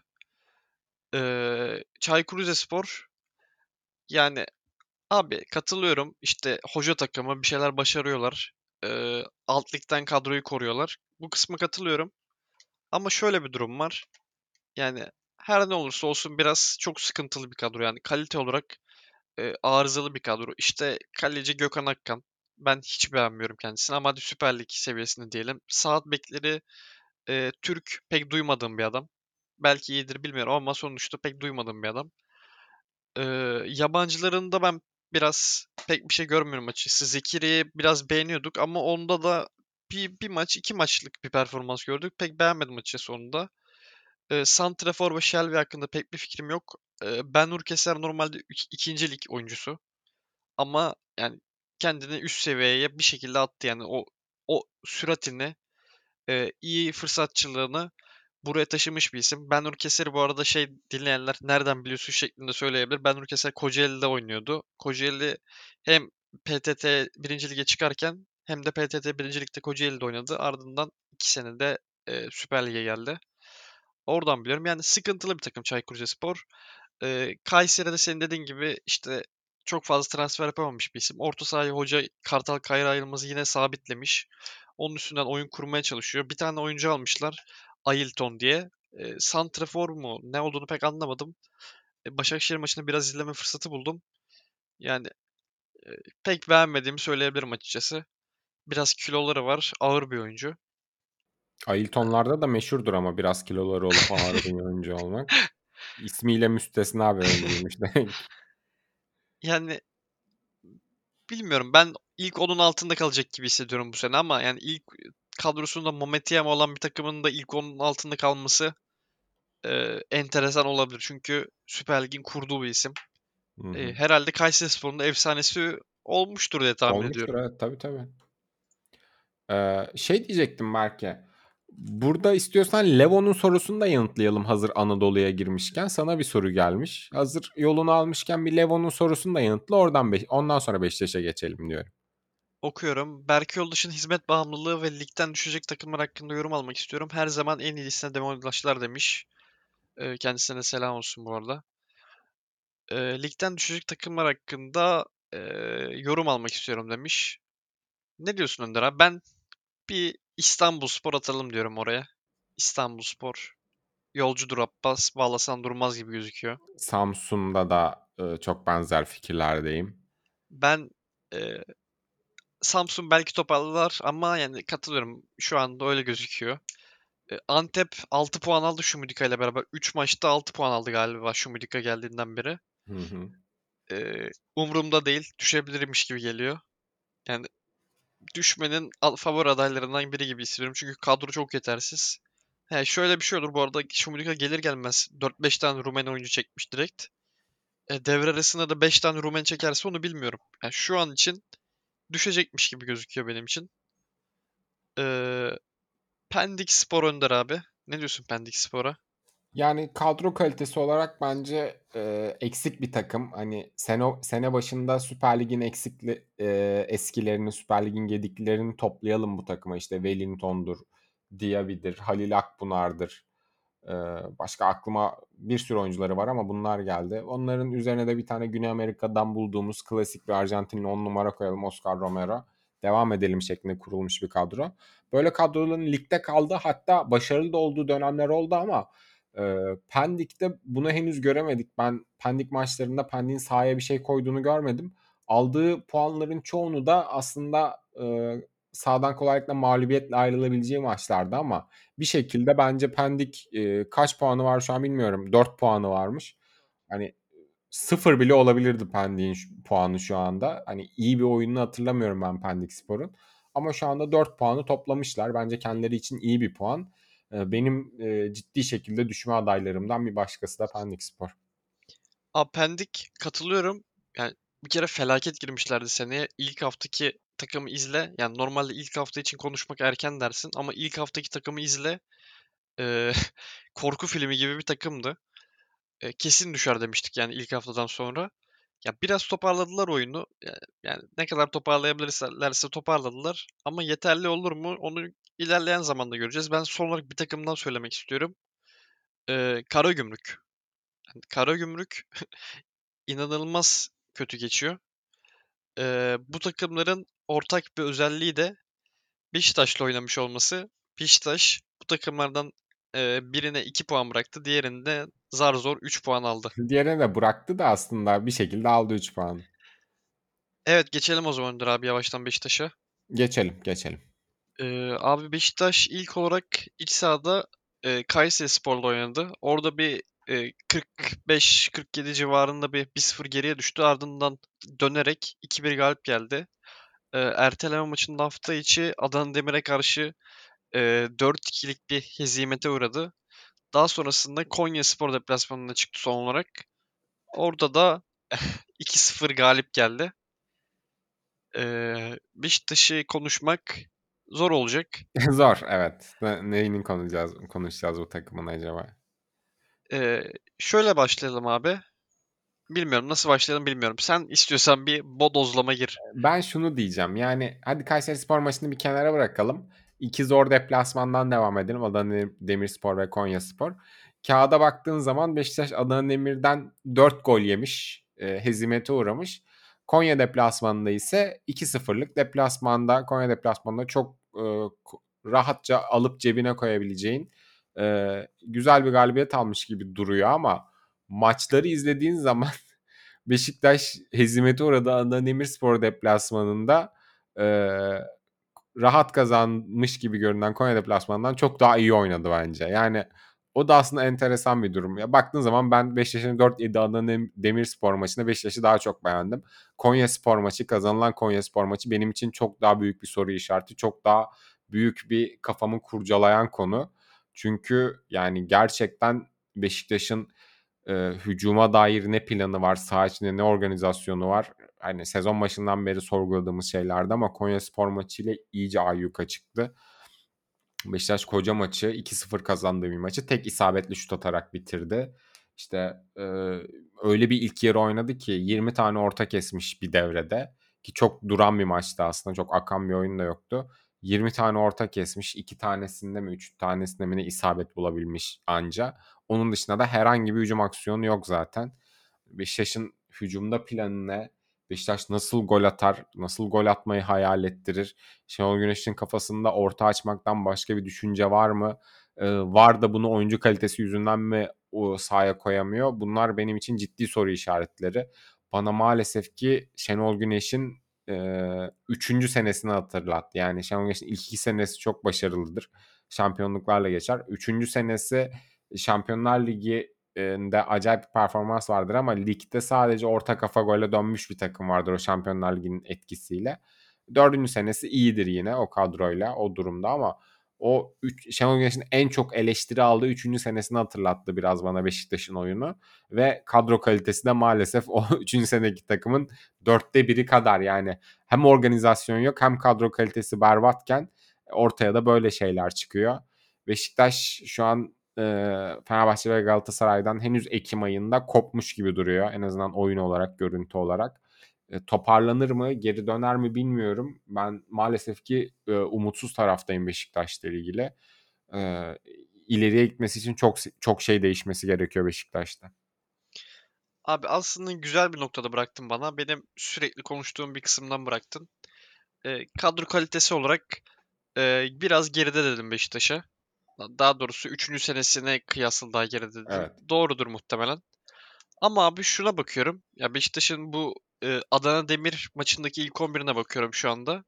Eee Çaykur Rizespor yani Abi katılıyorum. İşte hoca takımı bir şeyler başarıyorlar. Ee, alt ligden kadroyu koruyorlar. Bu kısmı katılıyorum. Ama şöyle bir durum var. Yani her ne olursa olsun biraz çok sıkıntılı bir kadro. Yani kalite olarak e, arızalı bir kadro. İşte kaleci Gökhan Akkan. Ben hiç beğenmiyorum kendisini ama hadi Süper Lig seviyesinde diyelim. Saat bekleri e, Türk pek duymadığım bir adam. Belki iyidir bilmiyorum ama sonuçta pek duymadığım bir adam. Ee, yabancıların da ben biraz pek bir şey görmüyorum açıkçası. Zekiri'yi biraz beğeniyorduk ama onda da bir, bir maç, iki maçlık bir performans gördük. Pek beğenmedim açıkçası onu da. E, Santrafor ve Shelby hakkında pek bir fikrim yok. E, ben Urkeser normalde ikinci lig oyuncusu. Ama yani kendini üst seviyeye bir şekilde attı yani o o süratini, e, iyi fırsatçılığını buraya taşımış bir isim. Ben Keser'i bu arada şey dinleyenler nereden biliyorsun şeklinde söyleyebilir. Ben Keser Kocaeli'de oynuyordu. Kocaeli hem PTT 1. Lig'e çıkarken hem de PTT 1. Lig'de Kocaeli'de oynadı. Ardından 2 senede e, Süper Lig'e geldi. Oradan biliyorum. Yani sıkıntılı bir takım Çaykur Rizespor. E, Kayseri'de senin dediğin gibi işte çok fazla transfer yapamamış bir isim. Orta sahayı hoca Kartal Kayra ayrılması yine sabitlemiş. Onun üstünden oyun kurmaya çalışıyor. Bir tane oyuncu almışlar. Ailton diye. E, Santrafor mu? Ne olduğunu pek anlamadım. E, Başakşehir maçını biraz izleme fırsatı buldum. Yani e, pek beğenmediğimi söyleyebilirim açıkçası. Biraz kiloları var. Ağır bir oyuncu. Ailton'larda da meşhurdur ama biraz kiloları olup [laughs] ağır bir oyuncu olmak. İsmiyle müstesna bir oyuncuymuş. [laughs] Yani bilmiyorum ben ilk onun altında kalacak gibi hissediyorum bu sene ama yani ilk kadrosunda Mometiyam olan bir takımın da ilk onun altında kalması e, enteresan olabilir. Çünkü Süper Lig'in kurduğu bir isim. Hı hı. E, herhalde Kayserispor'un da efsanesi olmuştur diye tahmin Olmuştur ediyorum. evet tabii tabii. Ee, şey diyecektim belki. Burada istiyorsan Levo'nun sorusunu da yanıtlayalım hazır Anadolu'ya girmişken. Sana bir soru gelmiş. Hazır yolunu almışken bir Levo'nun sorusunu da yanıtla. Oradan Be- ondan sonra Beşiktaş'a geçelim diyorum. Okuyorum. Berke Yoldaş'ın hizmet bağımlılığı ve ligden düşecek takımlar hakkında yorum almak istiyorum. Her zaman en iyisine demolaşlar demiş. E, kendisine selam olsun bu arada. E, ligden düşecek takımlar hakkında e, yorum almak istiyorum demiş. Ne diyorsun Önder abi? Ben bir İstanbulspor atalım diyorum oraya. İstanbulspor. Yolcudur Abbas. Bağlasan durmaz gibi gözüküyor. Samsun'da da e, çok benzer fikirlerdeyim. Ben e, Samsun belki toparlar ama yani katılıyorum. Şu anda öyle gözüküyor. E, Antep 6 puan aldı Şumudika ile beraber. 3 maçta 6 puan aldı galiba Şumudika geldiğinden beri. Hı hı. E, umurumda değil. Düşebilirmiş gibi geliyor. Yani düşmenin favori adaylarından biri gibi hissediyorum. Çünkü kadro çok yetersiz. He, şöyle bir şey olur bu arada. Şumudika gelir gelmez 4-5 tane Rumen oyuncu çekmiş direkt. E, devre arasında da 5 tane Rumen çekerse onu bilmiyorum. Yani şu an için düşecekmiş gibi gözüküyor benim için. Ee, Pendik Spor Önder abi. Ne diyorsun Pendik Spor'a? Yani kadro kalitesi olarak bence e, eksik bir takım. Hani sene, sene başında Süper Lig'in eksikli e, eskilerini, Süper Lig'in gediklerini toplayalım bu takıma. İşte Wellington'dur, Diaby'dir, Halil Akpınar'dır. Başka aklıma bir sürü oyuncuları var ama bunlar geldi. Onların üzerine de bir tane Güney Amerika'dan bulduğumuz klasik bir Arjantinli 10 numara koyalım Oscar Romero. Devam edelim şeklinde kurulmuş bir kadro. Böyle kadroların ligde kaldı. Hatta başarılı da olduğu dönemler oldu ama e, Pendik'te bunu henüz göremedik. Ben Pendik maçlarında Pendik'in sahaya bir şey koyduğunu görmedim. Aldığı puanların çoğunu da aslında e, sağdan kolaylıkla mağlubiyetle ayrılabileceği maçlardı ama bir şekilde bence Pendik e, kaç puanı var şu an bilmiyorum. 4 puanı varmış. Hani sıfır bile olabilirdi Pendik'in puanı şu anda. Hani iyi bir oyununu hatırlamıyorum ben Pendik Spor'un. Ama şu anda 4 puanı toplamışlar. Bence kendileri için iyi bir puan. Benim ciddi şekilde düşme adaylarımdan bir başkası da Pendik Spor. Abi Pendik katılıyorum. Yani bir kere felaket girmişlerdi seneye. İlk haftaki takımı izle. Yani normalde ilk hafta için konuşmak erken dersin ama ilk haftaki takımı izle. Ee, [laughs] korku filmi gibi bir takımdı. Ee, kesin düşer demiştik yani ilk haftadan sonra. Ya biraz toparladılar oyunu. Ya- Yani ne kadar toparlayabilirlerse toparladılar. Ama yeterli olur mu? Onu ilerleyen zamanda göreceğiz. Ben son olarak bir takımdan söylemek istiyorum. Ee, Karagümrük. Yani Karagümrük [laughs] inanılmaz kötü geçiyor. Ee, bu takımların ortak bir özelliği de Beşiktaş'la oynamış olması. Beşiktaş bu takımlardan e, birine 2 puan bıraktı. Diğerinde zar zor 3 puan aldı. Diğerine de bıraktı da aslında bir şekilde aldı 3 puanı. Evet geçelim o zaman Önder abi yavaştan Beşiktaş'a. Geçelim geçelim. Ee, abi Beşiktaş ilk olarak iç sahada e, Kayserispor'la oynadı. Orada bir e, 45-47 civarında bir 1-0 geriye düştü. Ardından dönerek 2-1 galip geldi. E, erteleme maçında hafta içi Adana Demir'e karşı e, 4-2'lik bir hezimete uğradı. Daha sonrasında Konya Spor deplasmanına çıktı son olarak. Orada da [laughs] 2-0 galip geldi. E, Beşiktaş'ı konuşmak zor olacak. [laughs] Zor evet. Ne, neyini konuşacağız, konuşacağız bu takımın acaba? Ee, şöyle başlayalım abi. Bilmiyorum nasıl başlayalım bilmiyorum. Sen istiyorsan bir bodozlama gir. Ben şunu diyeceğim. Yani hadi Kayseri Spor maçını bir kenara bırakalım. İki zor deplasmandan devam edelim. Adana Demirspor ve Konya Spor. Kağıda baktığın zaman Beşiktaş Adana Demir'den 4 gol yemiş. E, hezimete uğramış. Konya deplasmanında ise 2-0'lık deplasmanda Konya deplasmanında çok e, rahatça alıp cebine koyabileceğin e, güzel bir galibiyet almış gibi duruyor ama maçları izlediğin zaman [laughs] Beşiktaş hezimete uğradı Adana Demirspor deplasmanında e, rahat kazanmış gibi görünen Konya deplasmanından çok daha iyi oynadı bence. Yani o da aslında enteresan bir durum. Ya baktığın zaman ben Beşiktaş'ın 4-7 Adana Demirspor maçında Beşiktaş'ı daha çok beğendim. Konya Spor maçı, kazanılan Konya Spor maçı benim için çok daha büyük bir soru işareti. Çok daha büyük bir kafamı kurcalayan konu. Çünkü yani gerçekten Beşiktaş'ın e, hücuma dair ne planı var, saha içinde ne organizasyonu var. Hani sezon başından beri sorguladığımız şeylerdi ama Konya Spor maçıyla iyice ayyuka çıktı. Beşiktaş koca maçı 2-0 kazandığı bir maçı tek isabetli şut atarak bitirdi. İşte e, öyle bir ilk yarı oynadı ki 20 tane orta kesmiş bir devrede. Ki çok duran bir maçtı aslında. Çok akan bir oyun da yoktu. 20 tane orta kesmiş. 2 tanesinde mi 3 tanesinde mi ne isabet bulabilmiş anca. Onun dışında da herhangi bir hücum aksiyonu yok zaten. Beşiktaş'ın hücumda planı ne? Beşiktaş nasıl gol atar? Nasıl gol atmayı hayal ettirir? Şenol Güneş'in kafasında orta açmaktan başka bir düşünce var mı? Ee, var da bunu oyuncu kalitesi yüzünden mi o sahaya koyamıyor? Bunlar benim için ciddi soru işaretleri. Bana maalesef ki Şenol Güneş'in e, üçüncü senesini hatırlattı. Yani Şenol Güneş'in ilk iki senesi çok başarılıdır. Şampiyonluklarla geçer. Üçüncü senesi Şampiyonlar Ligi de acayip bir performans vardır ama ligde sadece orta kafa gole dönmüş bir takım vardır o Şampiyonlar Ligi'nin etkisiyle. Dördüncü senesi iyidir yine o kadroyla o durumda ama o üç, Şenol Güneş'in en çok eleştiri aldığı üçüncü senesini hatırlattı biraz bana Beşiktaş'ın oyunu. Ve kadro kalitesi de maalesef o [laughs] üçüncü seneki takımın dörtte biri kadar yani hem organizasyon yok hem kadro kalitesi berbatken ortaya da böyle şeyler çıkıyor. Beşiktaş şu an Fenerbahçe ve Galatasaray'dan henüz Ekim ayında kopmuş gibi duruyor. En azından oyun olarak, görüntü olarak. Toparlanır mı, geri döner mi bilmiyorum. Ben maalesef ki umutsuz taraftayım Beşiktaş'la ilgili. E, ileriye gitmesi için çok çok şey değişmesi gerekiyor Beşiktaş'ta. Abi aslında güzel bir noktada bıraktın bana. Benim sürekli konuştuğum bir kısımdan bıraktın. E, kadro kalitesi olarak e, biraz geride dedim Beşiktaş'a. Daha doğrusu 3. senesine kıyasla daha geride. Evet. Doğrudur muhtemelen. Ama abi şuna bakıyorum. Ya Beşiktaş'ın bu e, Adana Demir maçındaki ilk 11'ine bakıyorum şu anda.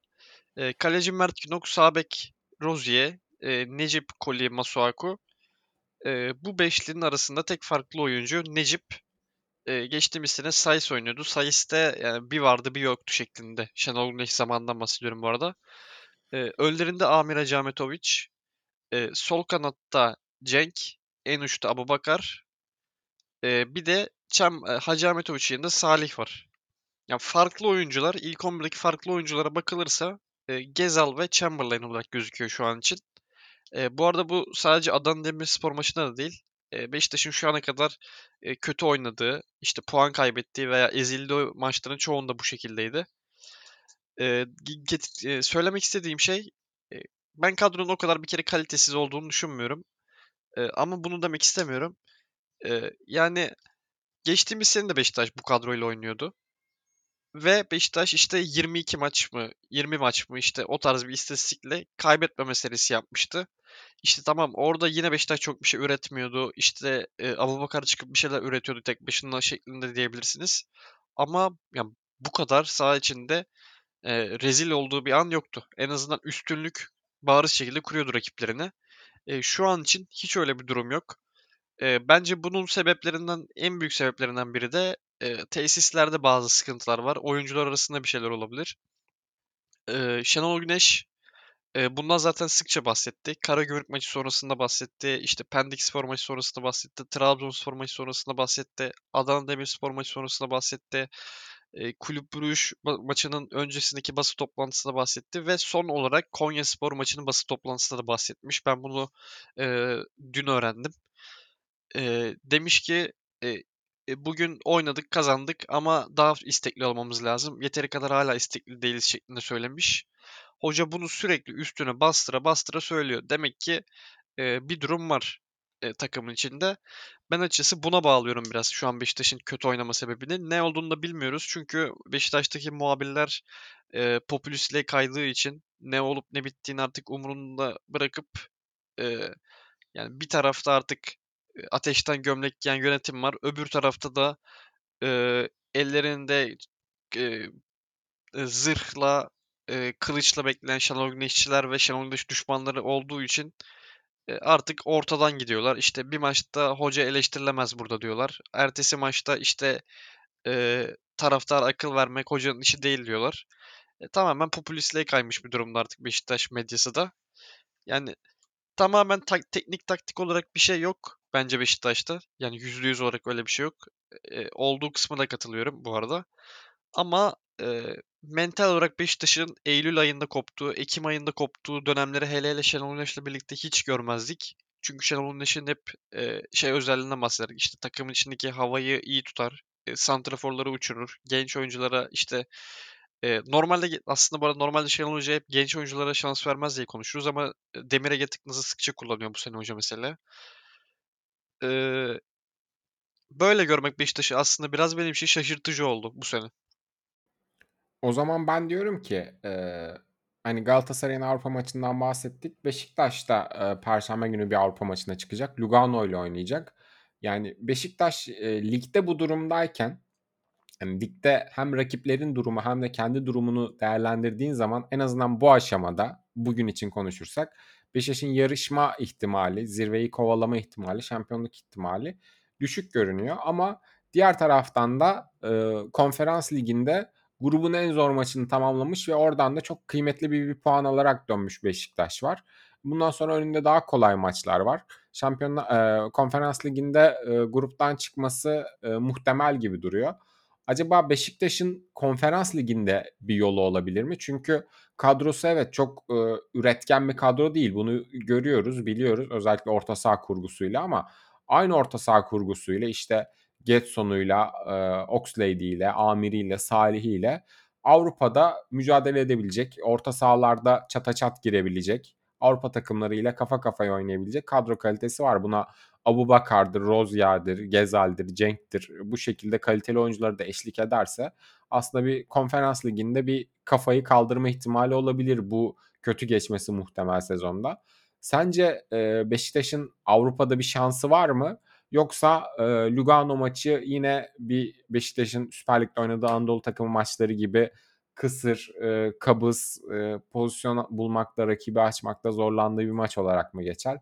E, kaleci Mert Günok, sağ bek Rozier, e, Necip Koli Masuaku. E, bu beşlinin arasında tek farklı oyuncu Necip. E, geçtiğimiz sene Sayıs oynuyordu. Sayıs'te yani bir vardı bir yoktu şeklinde. Şenol Güneş zamanından bahsediyorum bu arada. E, önlerinde Amir Acametovic. E, sol kanatta Cenk. En uçta Abubakar. E, bir de Çem, e, Hacı Ahmetovic'in yanında Salih var. Yani farklı oyuncular, ilk 11'deki farklı oyunculara bakılırsa e, Gezal ve Chamberlain olarak gözüküyor şu an için. E, bu arada bu sadece Adana Demirspor maçında da değil. E, Beşiktaş'ın şu ana kadar e, kötü oynadığı, işte puan kaybettiği veya ezildiği maçların çoğunda bu şekildeydi. E, get, e, söylemek istediğim şey, ben kadronun o kadar bir kere kalitesiz olduğunu düşünmüyorum. E, ama bunu demek istemiyorum. E, yani geçtiğimiz sene de Beşiktaş bu kadroyla oynuyordu. Ve Beşiktaş işte 22 maç mı, 20 maç mı işte o tarz bir istatistikle kaybetme meselesi yapmıştı. İşte tamam orada yine Beşiktaş çok bir şey üretmiyordu. İşte e, Abubakar çıkıp bir şeyler üretiyordu tek başına şeklinde diyebilirsiniz. Ama ya, bu kadar saha içinde e, rezil olduğu bir an yoktu. En azından üstünlük bariz şekilde kuruyordu rakiplerine. E, şu an için hiç öyle bir durum yok. E, bence bunun sebeplerinden en büyük sebeplerinden biri de e, tesislerde bazı sıkıntılar var. Oyuncular arasında bir şeyler olabilir. E, Şenol Güneş e, bundan zaten sıkça bahsetti. Karagümrük maçı sonrasında bahsetti. İşte Pendik Spor maçı sonrasında bahsetti. Trabzonspor maçı sonrasında bahsetti. Adana Demirspor maçı sonrasında bahsetti. E, Kulüp Bruges ma- maçının öncesindeki basın toplantısında bahsetti ve son olarak Konya Spor maçının basın toplantısında da bahsetmiş. Ben bunu e, dün öğrendim. E, demiş ki e, bugün oynadık, kazandık ama daha istekli olmamız lazım. Yeteri kadar hala istekli değiliz şeklinde söylemiş. Hoca bunu sürekli üstüne bastıra bastıra söylüyor. Demek ki e, bir durum var e, takımın içinde. Ben açıkçası buna bağlıyorum biraz şu an Beşiktaş'ın kötü oynama sebebini. Ne olduğunu da bilmiyoruz. Çünkü Beşiktaş'taki muhabirler e, popülistliğe kaydığı için ne olup ne bittiğini artık umurunda bırakıp e, yani bir tarafta artık ateşten gömlek giyen yönetim var. Öbür tarafta da e, ellerinde e, zırhla, e, kılıçla bekleyen Şenol Güneşçiler ve Şenol Güneş düşmanları olduğu için e, artık ortadan gidiyorlar. İşte bir maçta hoca eleştirilemez burada diyorlar. Ertesi maçta işte e, taraftar akıl vermek hocanın işi değil diyorlar. e, tamamen popülistliğe kaymış bir durumda artık Beşiktaş medyası da. Yani tamamen tak- teknik taktik olarak bir şey yok bence Beşiktaş'ta. Yani %100 olarak öyle bir şey yok. E, olduğu kısmına katılıyorum bu arada. Ama e, mental olarak Beşiktaş'ın Eylül ayında koptuğu, Ekim ayında koptuğu dönemleri hele hele Şenol Güneş'le birlikte hiç görmezdik. Çünkü Şenol Güneş'in hep e, şey özelliğinden bahseder. İşte takımın içindeki havayı iyi tutar. E, santraforları uçurur. Genç oyunculara işte e, normalde aslında bu arada normalde Şenol Hoca hep genç oyunculara şans vermez diye konuşuruz ama e, Demir Ege tıknızı sıkça kullanıyor bu sene hoca mesela. E, böyle görmek Beşiktaş'ı aslında biraz benim için şaşırtıcı oldu bu sene. O zaman ben diyorum ki eee, hani Galatasaray'ın Avrupa maçından bahsettik. Beşiktaş da eee, Perşembe günü bir Avrupa maçına çıkacak. Lugano ile oynayacak. Yani Beşiktaş eee, ligde bu durumdayken yani ligde hem rakiplerin durumu hem de kendi durumunu değerlendirdiğin zaman en azından bu aşamada bugün için konuşursak Beşiktaş'ın yarışma ihtimali, zirveyi kovalama ihtimali, şampiyonluk ihtimali düşük görünüyor. Ama diğer taraftan da e, konferans liginde grubun en zor maçını tamamlamış ve oradan da çok kıymetli bir, bir puan alarak dönmüş Beşiktaş var. Bundan sonra önünde daha kolay maçlar var. Şampiyon e, konferans liginde e, gruptan çıkması e, muhtemel gibi duruyor. Acaba Beşiktaş'ın konferans liginde bir yolu olabilir mi? Çünkü kadrosu evet çok e, üretken bir kadro değil. Bunu görüyoruz, biliyoruz. Özellikle orta saha kurgusuyla ama aynı orta saha kurgusuyla işte Getson'uyla, e, Oxlade'iyle, Amiri'yle, Salih'iyle Avrupa'da mücadele edebilecek, orta sahalarda çata çat girebilecek, Avrupa takımlarıyla kafa kafaya oynayabilecek kadro kalitesi var. Buna Abu Bakar'dır, Rozier'dir, Gezal'dir, Cenk'tir bu şekilde kaliteli oyuncuları da eşlik ederse aslında bir konferans liginde bir kafayı kaldırma ihtimali olabilir bu kötü geçmesi muhtemel sezonda. Sence Beşiktaş'ın Avrupa'da bir şansı var mı? Yoksa e, Lugano maçı yine bir Beşiktaş'ın Süper Lig'de oynadığı Anadolu takımı maçları gibi kısır, e, kabız, e, pozisyon bulmakta, rakibi açmakta zorlandığı bir maç olarak mı geçer?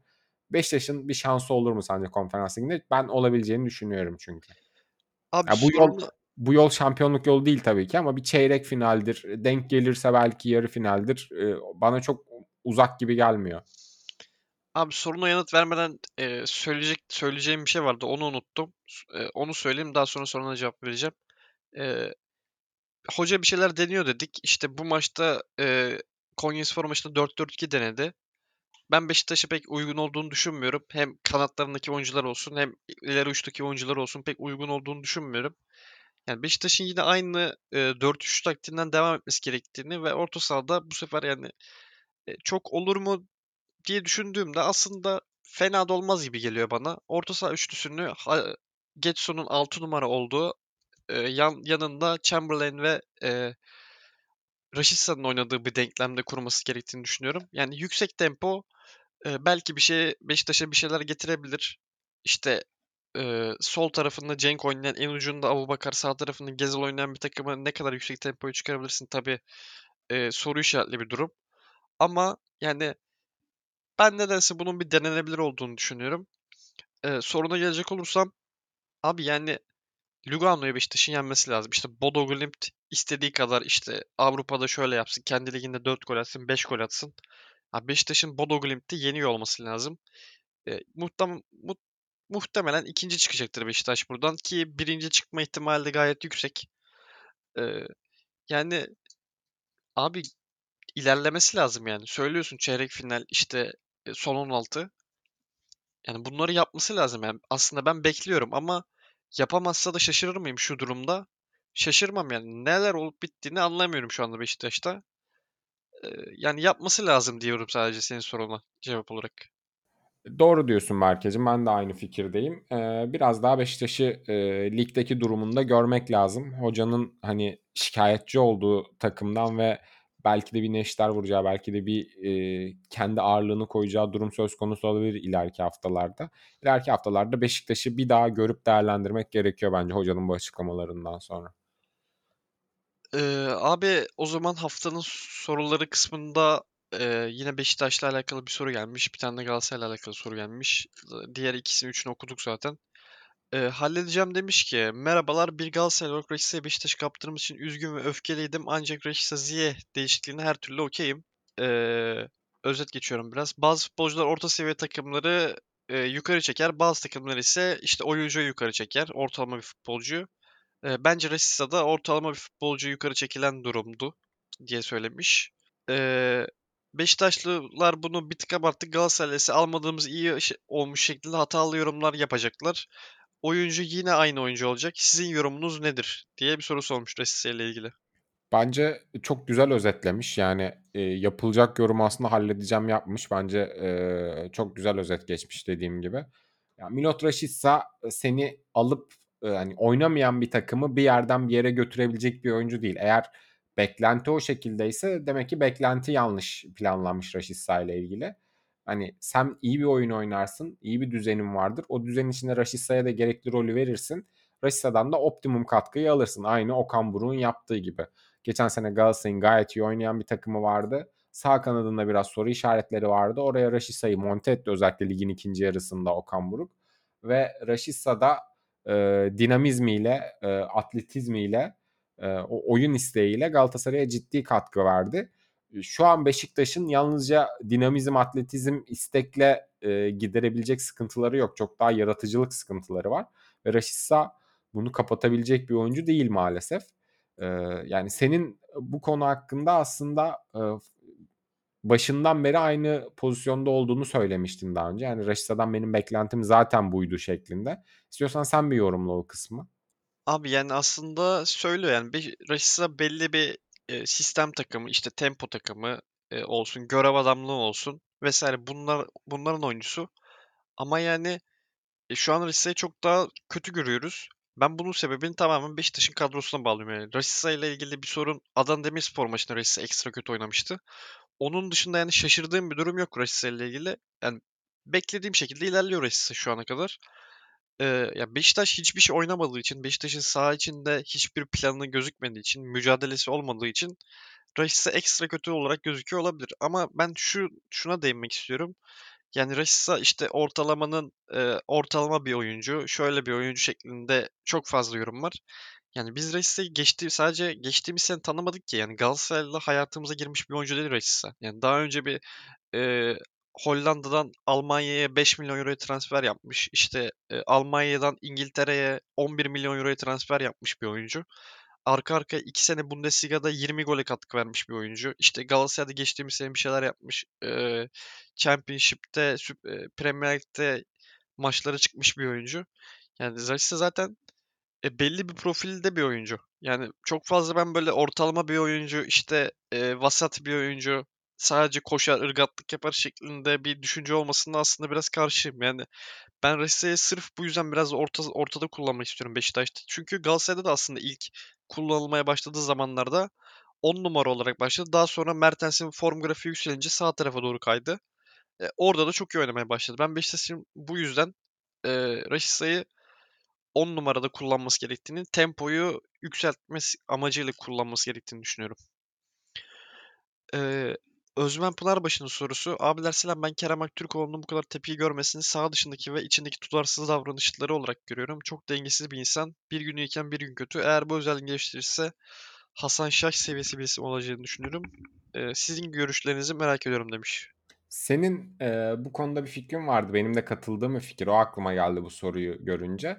Beşiktaş'ın bir şansı olur mu sence konferans liginde? Ben olabileceğini düşünüyorum çünkü. Abi Ya bu yol sorunu bu yol şampiyonluk yolu değil tabii ki ama bir çeyrek finaldir. Denk gelirse belki yarı finaldir. Ee, bana çok uzak gibi gelmiyor. Abi soruna yanıt vermeden e, söyleyecek söyleyeceğim bir şey vardı. Onu unuttum. E, onu söyleyeyim daha sonra soruna cevap vereceğim. E, hoca bir şeyler deniyor dedik. İşte bu maçta e, Konyaspor maçında 4-4-2 denedi. Ben Beşiktaş'a pek uygun olduğunu düşünmüyorum. Hem kanatlarındaki oyuncular olsun hem ileri uçtaki oyuncular olsun pek uygun olduğunu düşünmüyorum. Yani Beşiktaş'ın yine aynı e, 4-3 taktiğinden devam etmesi gerektiğini ve orta sahada bu sefer yani e, çok olur mu diye düşündüğümde aslında fena da olmaz gibi geliyor bana. Orta saha üçlüsünü Getson'un 6 numara olduğu e, yan, yanında Chamberlain ve e, Rashica'nın oynadığı bir denklemde kurması gerektiğini düşünüyorum. Yani yüksek tempo e, belki bir şey Beşiktaş'a bir şeyler getirebilir. İşte e, sol tarafında Cenk oynayan, en ucunda Abubakar, sağ tarafında Gezel oynayan bir takıma ne kadar yüksek tempoyu çıkarabilirsin tabii e, soru işaretli bir durum. Ama yani ben nedense bunun bir denenebilir olduğunu düşünüyorum. E, soruna gelecek olursam abi yani Lugano'yu Beşiktaş'ın yenmesi lazım. İşte Bodo Glimt istediği kadar işte Avrupa'da şöyle yapsın. Kendi liginde 4 gol atsın, 5 gol atsın. Abi Beşiktaş'ın Bodo Glimt'i yeniyor olması lazım. E, muhtem mu- muhtemelen ikinci çıkacaktır Beşiktaş buradan ki birinci çıkma ihtimali de gayet yüksek. E, yani abi ilerlemesi lazım yani. Söylüyorsun çeyrek final işte son 16. Yani bunları yapması lazım yani. Aslında ben bekliyorum ama yapamazsa da şaşırır mıyım şu durumda? Şaşırmam yani. Neler olup bittiğini anlamıyorum şu anda Beşiktaş'ta. E, yani yapması lazım diyorum sadece senin soruna cevap olarak. Doğru diyorsun Berkeciğim. Ben de aynı fikirdeyim. Ee, biraz daha Beşiktaş'ı e, ligdeki durumunda görmek lazım. Hocanın hani şikayetçi olduğu takımdan ve belki de bir neşter vuracağı, belki de bir e, kendi ağırlığını koyacağı durum söz konusu olabilir ileriki haftalarda. İleriki haftalarda Beşiktaş'ı bir daha görüp değerlendirmek gerekiyor bence hocanın bu açıklamalarından sonra. Ee, abi o zaman haftanın soruları kısmında e, yine Beşiktaş'la alakalı bir soru gelmiş. Bir tane de Galatasaray'la alakalı soru gelmiş. Diğer ikisini üçünü okuduk zaten. Eee, halledeceğim demiş ki merhabalar bir Galatasaraylı olarak Rasica'ya Beşiktaş'ı kaptırdığımız için üzgün ve öfkeliydim ancak Rashica Ziyech değişikliğine her türlü okeyim. Eee, özet geçiyorum biraz. Bazı futbolcular orta seviye takımları eee, yukarı çeker. Bazı takımlar ise işte oyuncuyu yukarı çeker. Ortalama bir futbolcuyu. Eee, bence Rashica da ortalama bir futbolcu yukarı çekilen durumdu diye söylemiş. Eee Beşiktaşlılar bunu bir tık abarttı. Galatasaraylı ise almadığımız iyi olmuş şekilde hatalı yorumlar yapacaklar. Oyuncu yine aynı oyuncu olacak. Sizin yorumunuz nedir? diye bir soru sormuş Rashica ile ilgili. Bence çok güzel özetlemiş. Yani, eee, yapılacak yorumu aslında halledeceğim yapmış. Bence, eee, çok güzel özet geçmiş dediğim gibi. Ya, Milot Rashica, seni alıp, eee, hani, oynamayan bir takımı bir yerden bir yere götürebilecek bir oyuncu değil. Eğer beklenti o şekildeyse demek ki beklenti yanlış planlanmış Rashica ile ilgili. Hani, sen iyi bir oyun oynarsın, iyi bir düzenin vardır. O düzenin içinde Rashica'ya da gerekli rolü verirsin. Rashica'dan da optimum katkıyı alırsın. Aynı Okan Buruk'un yaptığı gibi. Geçen sene Galatasaray'ın gayet iyi oynayan bir takımı vardı. Sağ kanadında biraz soru işaretleri vardı. Oraya Rashica'yı monte etti özellikle ligin ikinci yarısında Okan Buruk. Ve Rashica da e, dinamizmiyle, e, atletizmiyle, e, o oyun isteğiyle Galatasaray'a ciddi katkı verdi. Şu an Beşiktaş'ın yalnızca dinamizm, atletizm, istekle e, giderebilecek sıkıntıları yok. Çok daha yaratıcılık sıkıntıları var. Ve Rashica bunu kapatabilecek bir oyuncu değil maalesef. Ee, yani senin bu konu hakkında aslında e, başından beri aynı pozisyonda olduğunu söylemiştin daha önce. Yani Raşitsa'dan benim beklentim zaten buydu şeklinde. İstiyorsan sen bir yorumla o kısmı. Abi yani aslında söylüyor yani Rashica belli bir e, sistem takımı, işte tempo takımı e, olsun, görev adamlığı olsun vesaire bunlar bunların oyuncusu. Ama yani e, şu an Rashica'yı çok daha kötü görüyoruz. Ben bunun sebebini tamamen Beşiktaş'ın kadrosuna bağlıyorum yani. Rashica ile ilgili bir sorun Adana Demirspor maçında Rashica ekstra kötü oynamıştı. Onun dışında yani şaşırdığım bir durum yok Rashica ile ilgili. Yani beklediğim şekilde ilerliyor Rashica şu ana kadar. Ee, ya Beşiktaş hiçbir şey oynamadığı için, Beşiktaş'ın saha içinde hiçbir planı gözükmediği için, mücadelesi olmadığı için Rashica ekstra kötü olarak gözüküyor olabilir. Ama ben şu şuna değinmek istiyorum. Yani Rashica işte ortalamanın e, ortalama bir oyuncu, şöyle bir oyuncu şeklinde çok fazla yorum var. Yani biz Rasica'yı geçti, sadece geçtiğimiz sene tanımadık ki. Yani Galatasaray'la hayatımıza girmiş bir oyuncu değil Rashica. Yani daha önce bir e, Hollanda'dan Almanya'ya 5 milyon euroya transfer yapmış. İşte e, Almanya'dan İngiltere'ye 11 milyon euroya transfer yapmış bir oyuncu. Arka arkaya 2 sene Bundesliga'da 20 gole katkı vermiş bir oyuncu. İşte Galatasaray'da geçtiğimiz sene bir şeyler yapmış. E, Championship'te, e, Premier Lig'de maçlara çıkmış bir oyuncu. Yani Rashica zaten e, belli bir profilde bir oyuncu. Yani çok fazla ben böyle ortalama bir oyuncu, işte e, vasat bir oyuncu, sadece koşar, ırgatlık yapar şeklinde bir düşünce olmasında aslında biraz karşıyım. Yani ben Rasica'yı sırf bu yüzden biraz orta, ortada kullanmak istiyorum Beşiktaş'ta. Çünkü Galatasaray'da da aslında ilk kullanılmaya başladığı zamanlarda 10 numara olarak başladı. Daha sonra Mertens'in form grafiği yükselince sağ tarafa doğru kaydı. E, orada da çok iyi oynamaya başladı. Ben Beşiktaş'ın bu yüzden e, Rasica'yı 10 numarada kullanması gerektiğini, tempoyu yükseltmesi amacıyla kullanması gerektiğini düşünüyorum. Ee, Özmen Pınarbaşı'nın sorusu. Abiler selam ben Kerem Aktürkoğlu'nun bu kadar tepki görmesini sağ dışındaki ve içindeki tutarsız davranışları olarak görüyorum. Çok dengesiz bir insan. Bir gün iyiyken bir gün kötü. Eğer bu özelliğini geliştirirse Hasan Şaş seviyesi bir isim olacağını düşünüyorum. Ee, sizin görüşlerinizi merak ediyorum demiş. Senin e, bu konuda bir fikrin vardı. Benim de katıldığım bir fikir. O aklıma geldi bu soruyu görünce.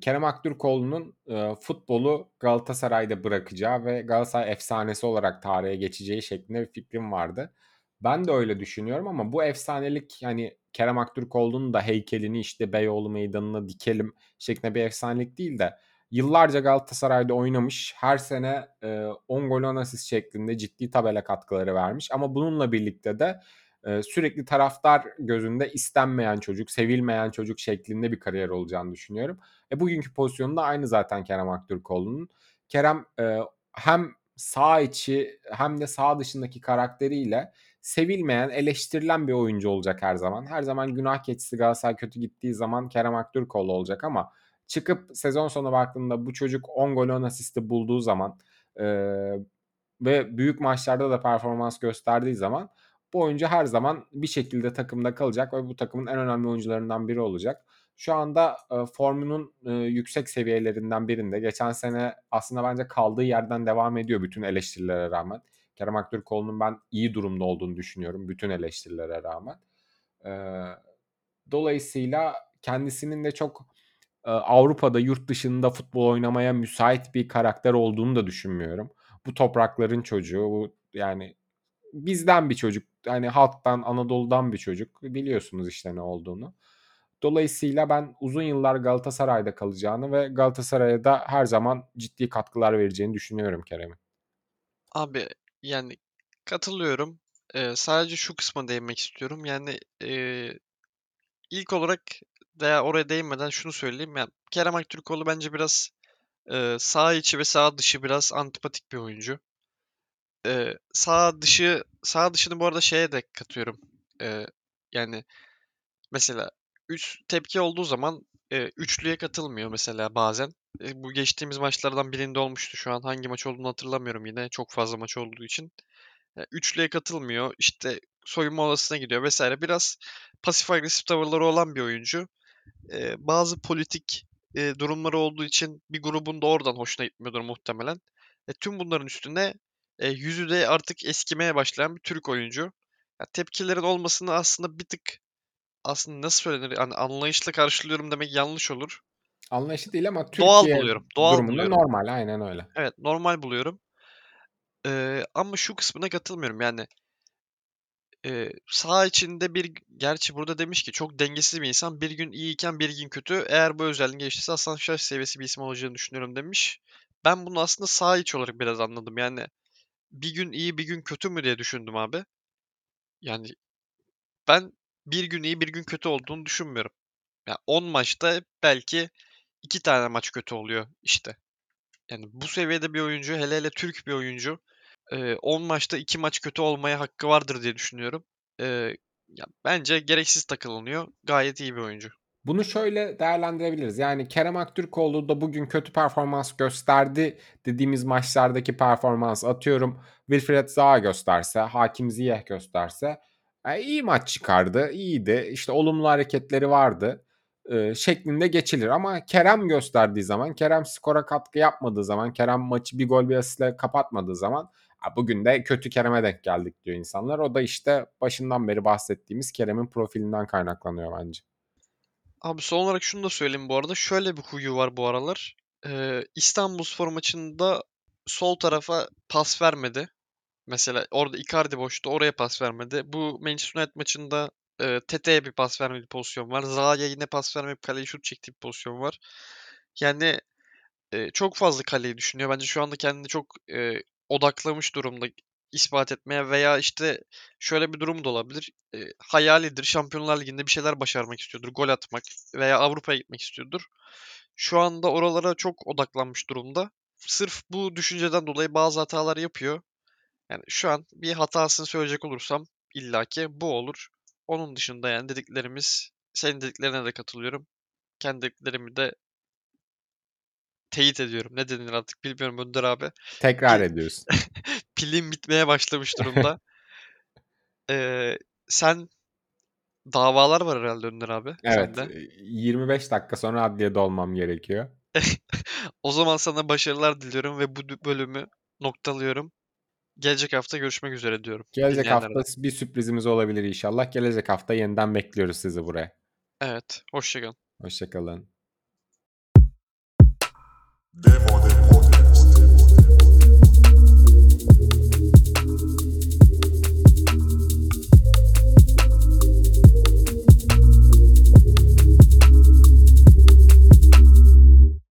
Kerem Aktürkoğlu'nun futbolu Galatasaray'da bırakacağı ve Galatasaray efsanesi olarak tarihe geçeceği şeklinde bir fikrim vardı. Ben de öyle düşünüyorum ama bu efsanelik yani Kerem Aktürkoğlu'nun da heykelini işte Beyoğlu Meydanı'na dikelim şeklinde bir efsanelik değil de yıllarca Galatasaray'da oynamış. Her sene e, 10 gol 10 asist şeklinde ciddi tabela katkıları vermiş. Ama bununla birlikte de sürekli taraftar gözünde istenmeyen çocuk, sevilmeyen çocuk şeklinde bir kariyer olacağını düşünüyorum. E, bugünkü pozisyonu da aynı zaten Kerem Aktürkoğlu'nun. Kerem e, hem sağ içi hem de sağ dışındaki karakteriyle sevilmeyen, eleştirilen bir oyuncu olacak her zaman. Her zaman günah keçisi Galatasaray kötü gittiği zaman Kerem Aktürkoğlu olacak ama çıkıp sezon sonu baktığında bu çocuk 10 gol 10 asisti bulduğu zaman e, ve büyük maçlarda da performans gösterdiği zaman bu oyuncu her zaman bir şekilde takımda kalacak ve bu takımın en önemli oyuncularından biri olacak. şu anda e, formunun e, yüksek seviyelerinden birinde. Geçen sene aslında bence kaldığı yerden devam ediyor bütün eleştirilere rağmen. Kerem Aktürkoğlu'nun ben iyi durumda olduğunu düşünüyorum bütün eleştirilere rağmen. E, dolayısıyla kendisinin de çok e, Avrupa'da yurt dışında futbol oynamaya müsait bir karakter olduğunu da düşünmüyorum. Bu toprakların çocuğu, bu yani bizden bir çocuk, hani halktan, Anadolu'dan bir çocuk. Biliyorsunuz işte ne olduğunu. Dolayısıyla ben uzun yıllar Galatasaray'da kalacağını ve Galatasaray'a da her zaman ciddi katkılar vereceğini düşünüyorum Kerem'in. Abi yani katılıyorum. Ee, sadece şu kısma değinmek istiyorum. Yani ee, ilk olarak veya oraya değinmeden şunu söyleyeyim. Yani Kerem Aktürkoğlu bence biraz ee, sağ içi ve sağ dışı biraz antipatik bir oyuncu. Ee, sağ dışı sağ dışını bu arada şeye de katıyorum. Ee, yani mesela üç tepki olduğu zaman e, üçlüye katılmıyor mesela bazen. E, bu geçtiğimiz maçlardan birinde olmuştu. Şu an hangi maç olduğunu hatırlamıyorum yine. Çok fazla maç olduğu için. E, üçlüye katılmıyor. İşte soyunma odasına gidiyor vesaire. Biraz pasif agresif tavırları olan bir oyuncu. E, bazı politik e, durumları olduğu için bir grubun da oradan hoşuna gitmiyordur muhtemelen. E, tüm bunların üstüne e, yüzü de artık eskimeye başlayan bir Türk oyuncu. Ya, tepkilerin olmasını aslında bir tık aslında nasıl söylenir? Yani anlayışla karşılıyorum demek yanlış olur. Anlayışı değil ama Türkiye Doğal buluyorum. Doğal durumunda buluyorum. normal aynen öyle. Evet, normal buluyorum. Ee, ama şu kısmına katılmıyorum. Yani e, saha içinde bir gerçi burada demiş ki çok dengesiz bir insan. Bir gün iyiyken bir gün kötü. Eğer bu özelliğin gelişirse Hasan Şaş seviyesi bir isim olacağını düşünüyorum demiş. Ben bunu aslında saha içi olarak biraz anladım. Yani bir gün iyi bir gün kötü mü diye düşündüm abi. Yani ben bir gün iyi bir gün kötü olduğunu düşünmüyorum. Yani 10 maçta belki 2 tane maç kötü oluyor işte. Yani bu seviyede bir oyuncu hele hele Türk bir oyuncu e, 10 maçta 2 maç kötü olmaya hakkı vardır diye düşünüyorum. E, bence gereksiz takılınıyor. Gayet iyi bir oyuncu. Bunu şöyle değerlendirebiliriz. Yani Kerem Aktürkoğlu da bugün kötü performans gösterdi dediğimiz maçlardaki performans atıyorum. Wilfred Zaha gösterse, Hakim Ziyeh gösterse e, iyi maç çıkardı. iyiydi. İşte olumlu hareketleri vardı. e, şeklinde geçilir. Ama Kerem gösterdiği zaman, Kerem skora katkı yapmadığı zaman, Kerem maçı bir gol bir asistle kapatmadığı zaman "Ha, bugün de kötü Kerem'e denk geldik diyor insanlar. O da işte başından beri bahsettiğimiz Kerem'in profilinden kaynaklanıyor bence. Abi son olarak şunu da söyleyeyim bu arada. Şöyle bir huyu var bu aralar. Ee, İstanbulspor maçında sol tarafa pas vermedi. Mesela orada Icardi boştu. Oraya pas vermedi. Bu Manchester United maçında e, Tete'ye bir pas vermediği pozisyon var. Zaha'ya yine pas vermeyip kaleye şut çektiği bir pozisyon var. Yani e, çok fazla kaleyi düşünüyor. Bence şu anda kendini çok e, odaklamış durumda ispat etmeye veya işte şöyle bir durum da olabilir. E, hayalidir. Şampiyonlar Ligi'nde bir şeyler başarmak istiyordur. Gol atmak veya Avrupa'ya gitmek istiyordur. Şu anda oralara çok odaklanmış durumda. Sırf bu düşünceden dolayı bazı hatalar yapıyor. Yani şu an bir hatasını söyleyecek olursam illaki bu olur. Onun dışında yani dediklerimiz senin dediklerine de katılıyorum. Kendi dediklerimi de teyit ediyorum. Ne denir artık bilmiyorum Önder abi. Tekrar ediyoruz. [laughs] Pilim bitmeye başlamış durumda. [laughs] Ee, sen davalar var herhalde Önder abi Evet, sende. e, 25 dakika sonra adliyede olmam gerekiyor. [laughs] O zaman sana başarılar diliyorum ve bu bölümü noktalıyorum. Gelecek hafta görüşmek üzere diyorum Gelecek hafta bir sürprizimiz olabilir inşallah. Gelecek hafta yeniden bekliyoruz sizi buraya. Evet, hoşça kalın. Hoşçakalın. Devo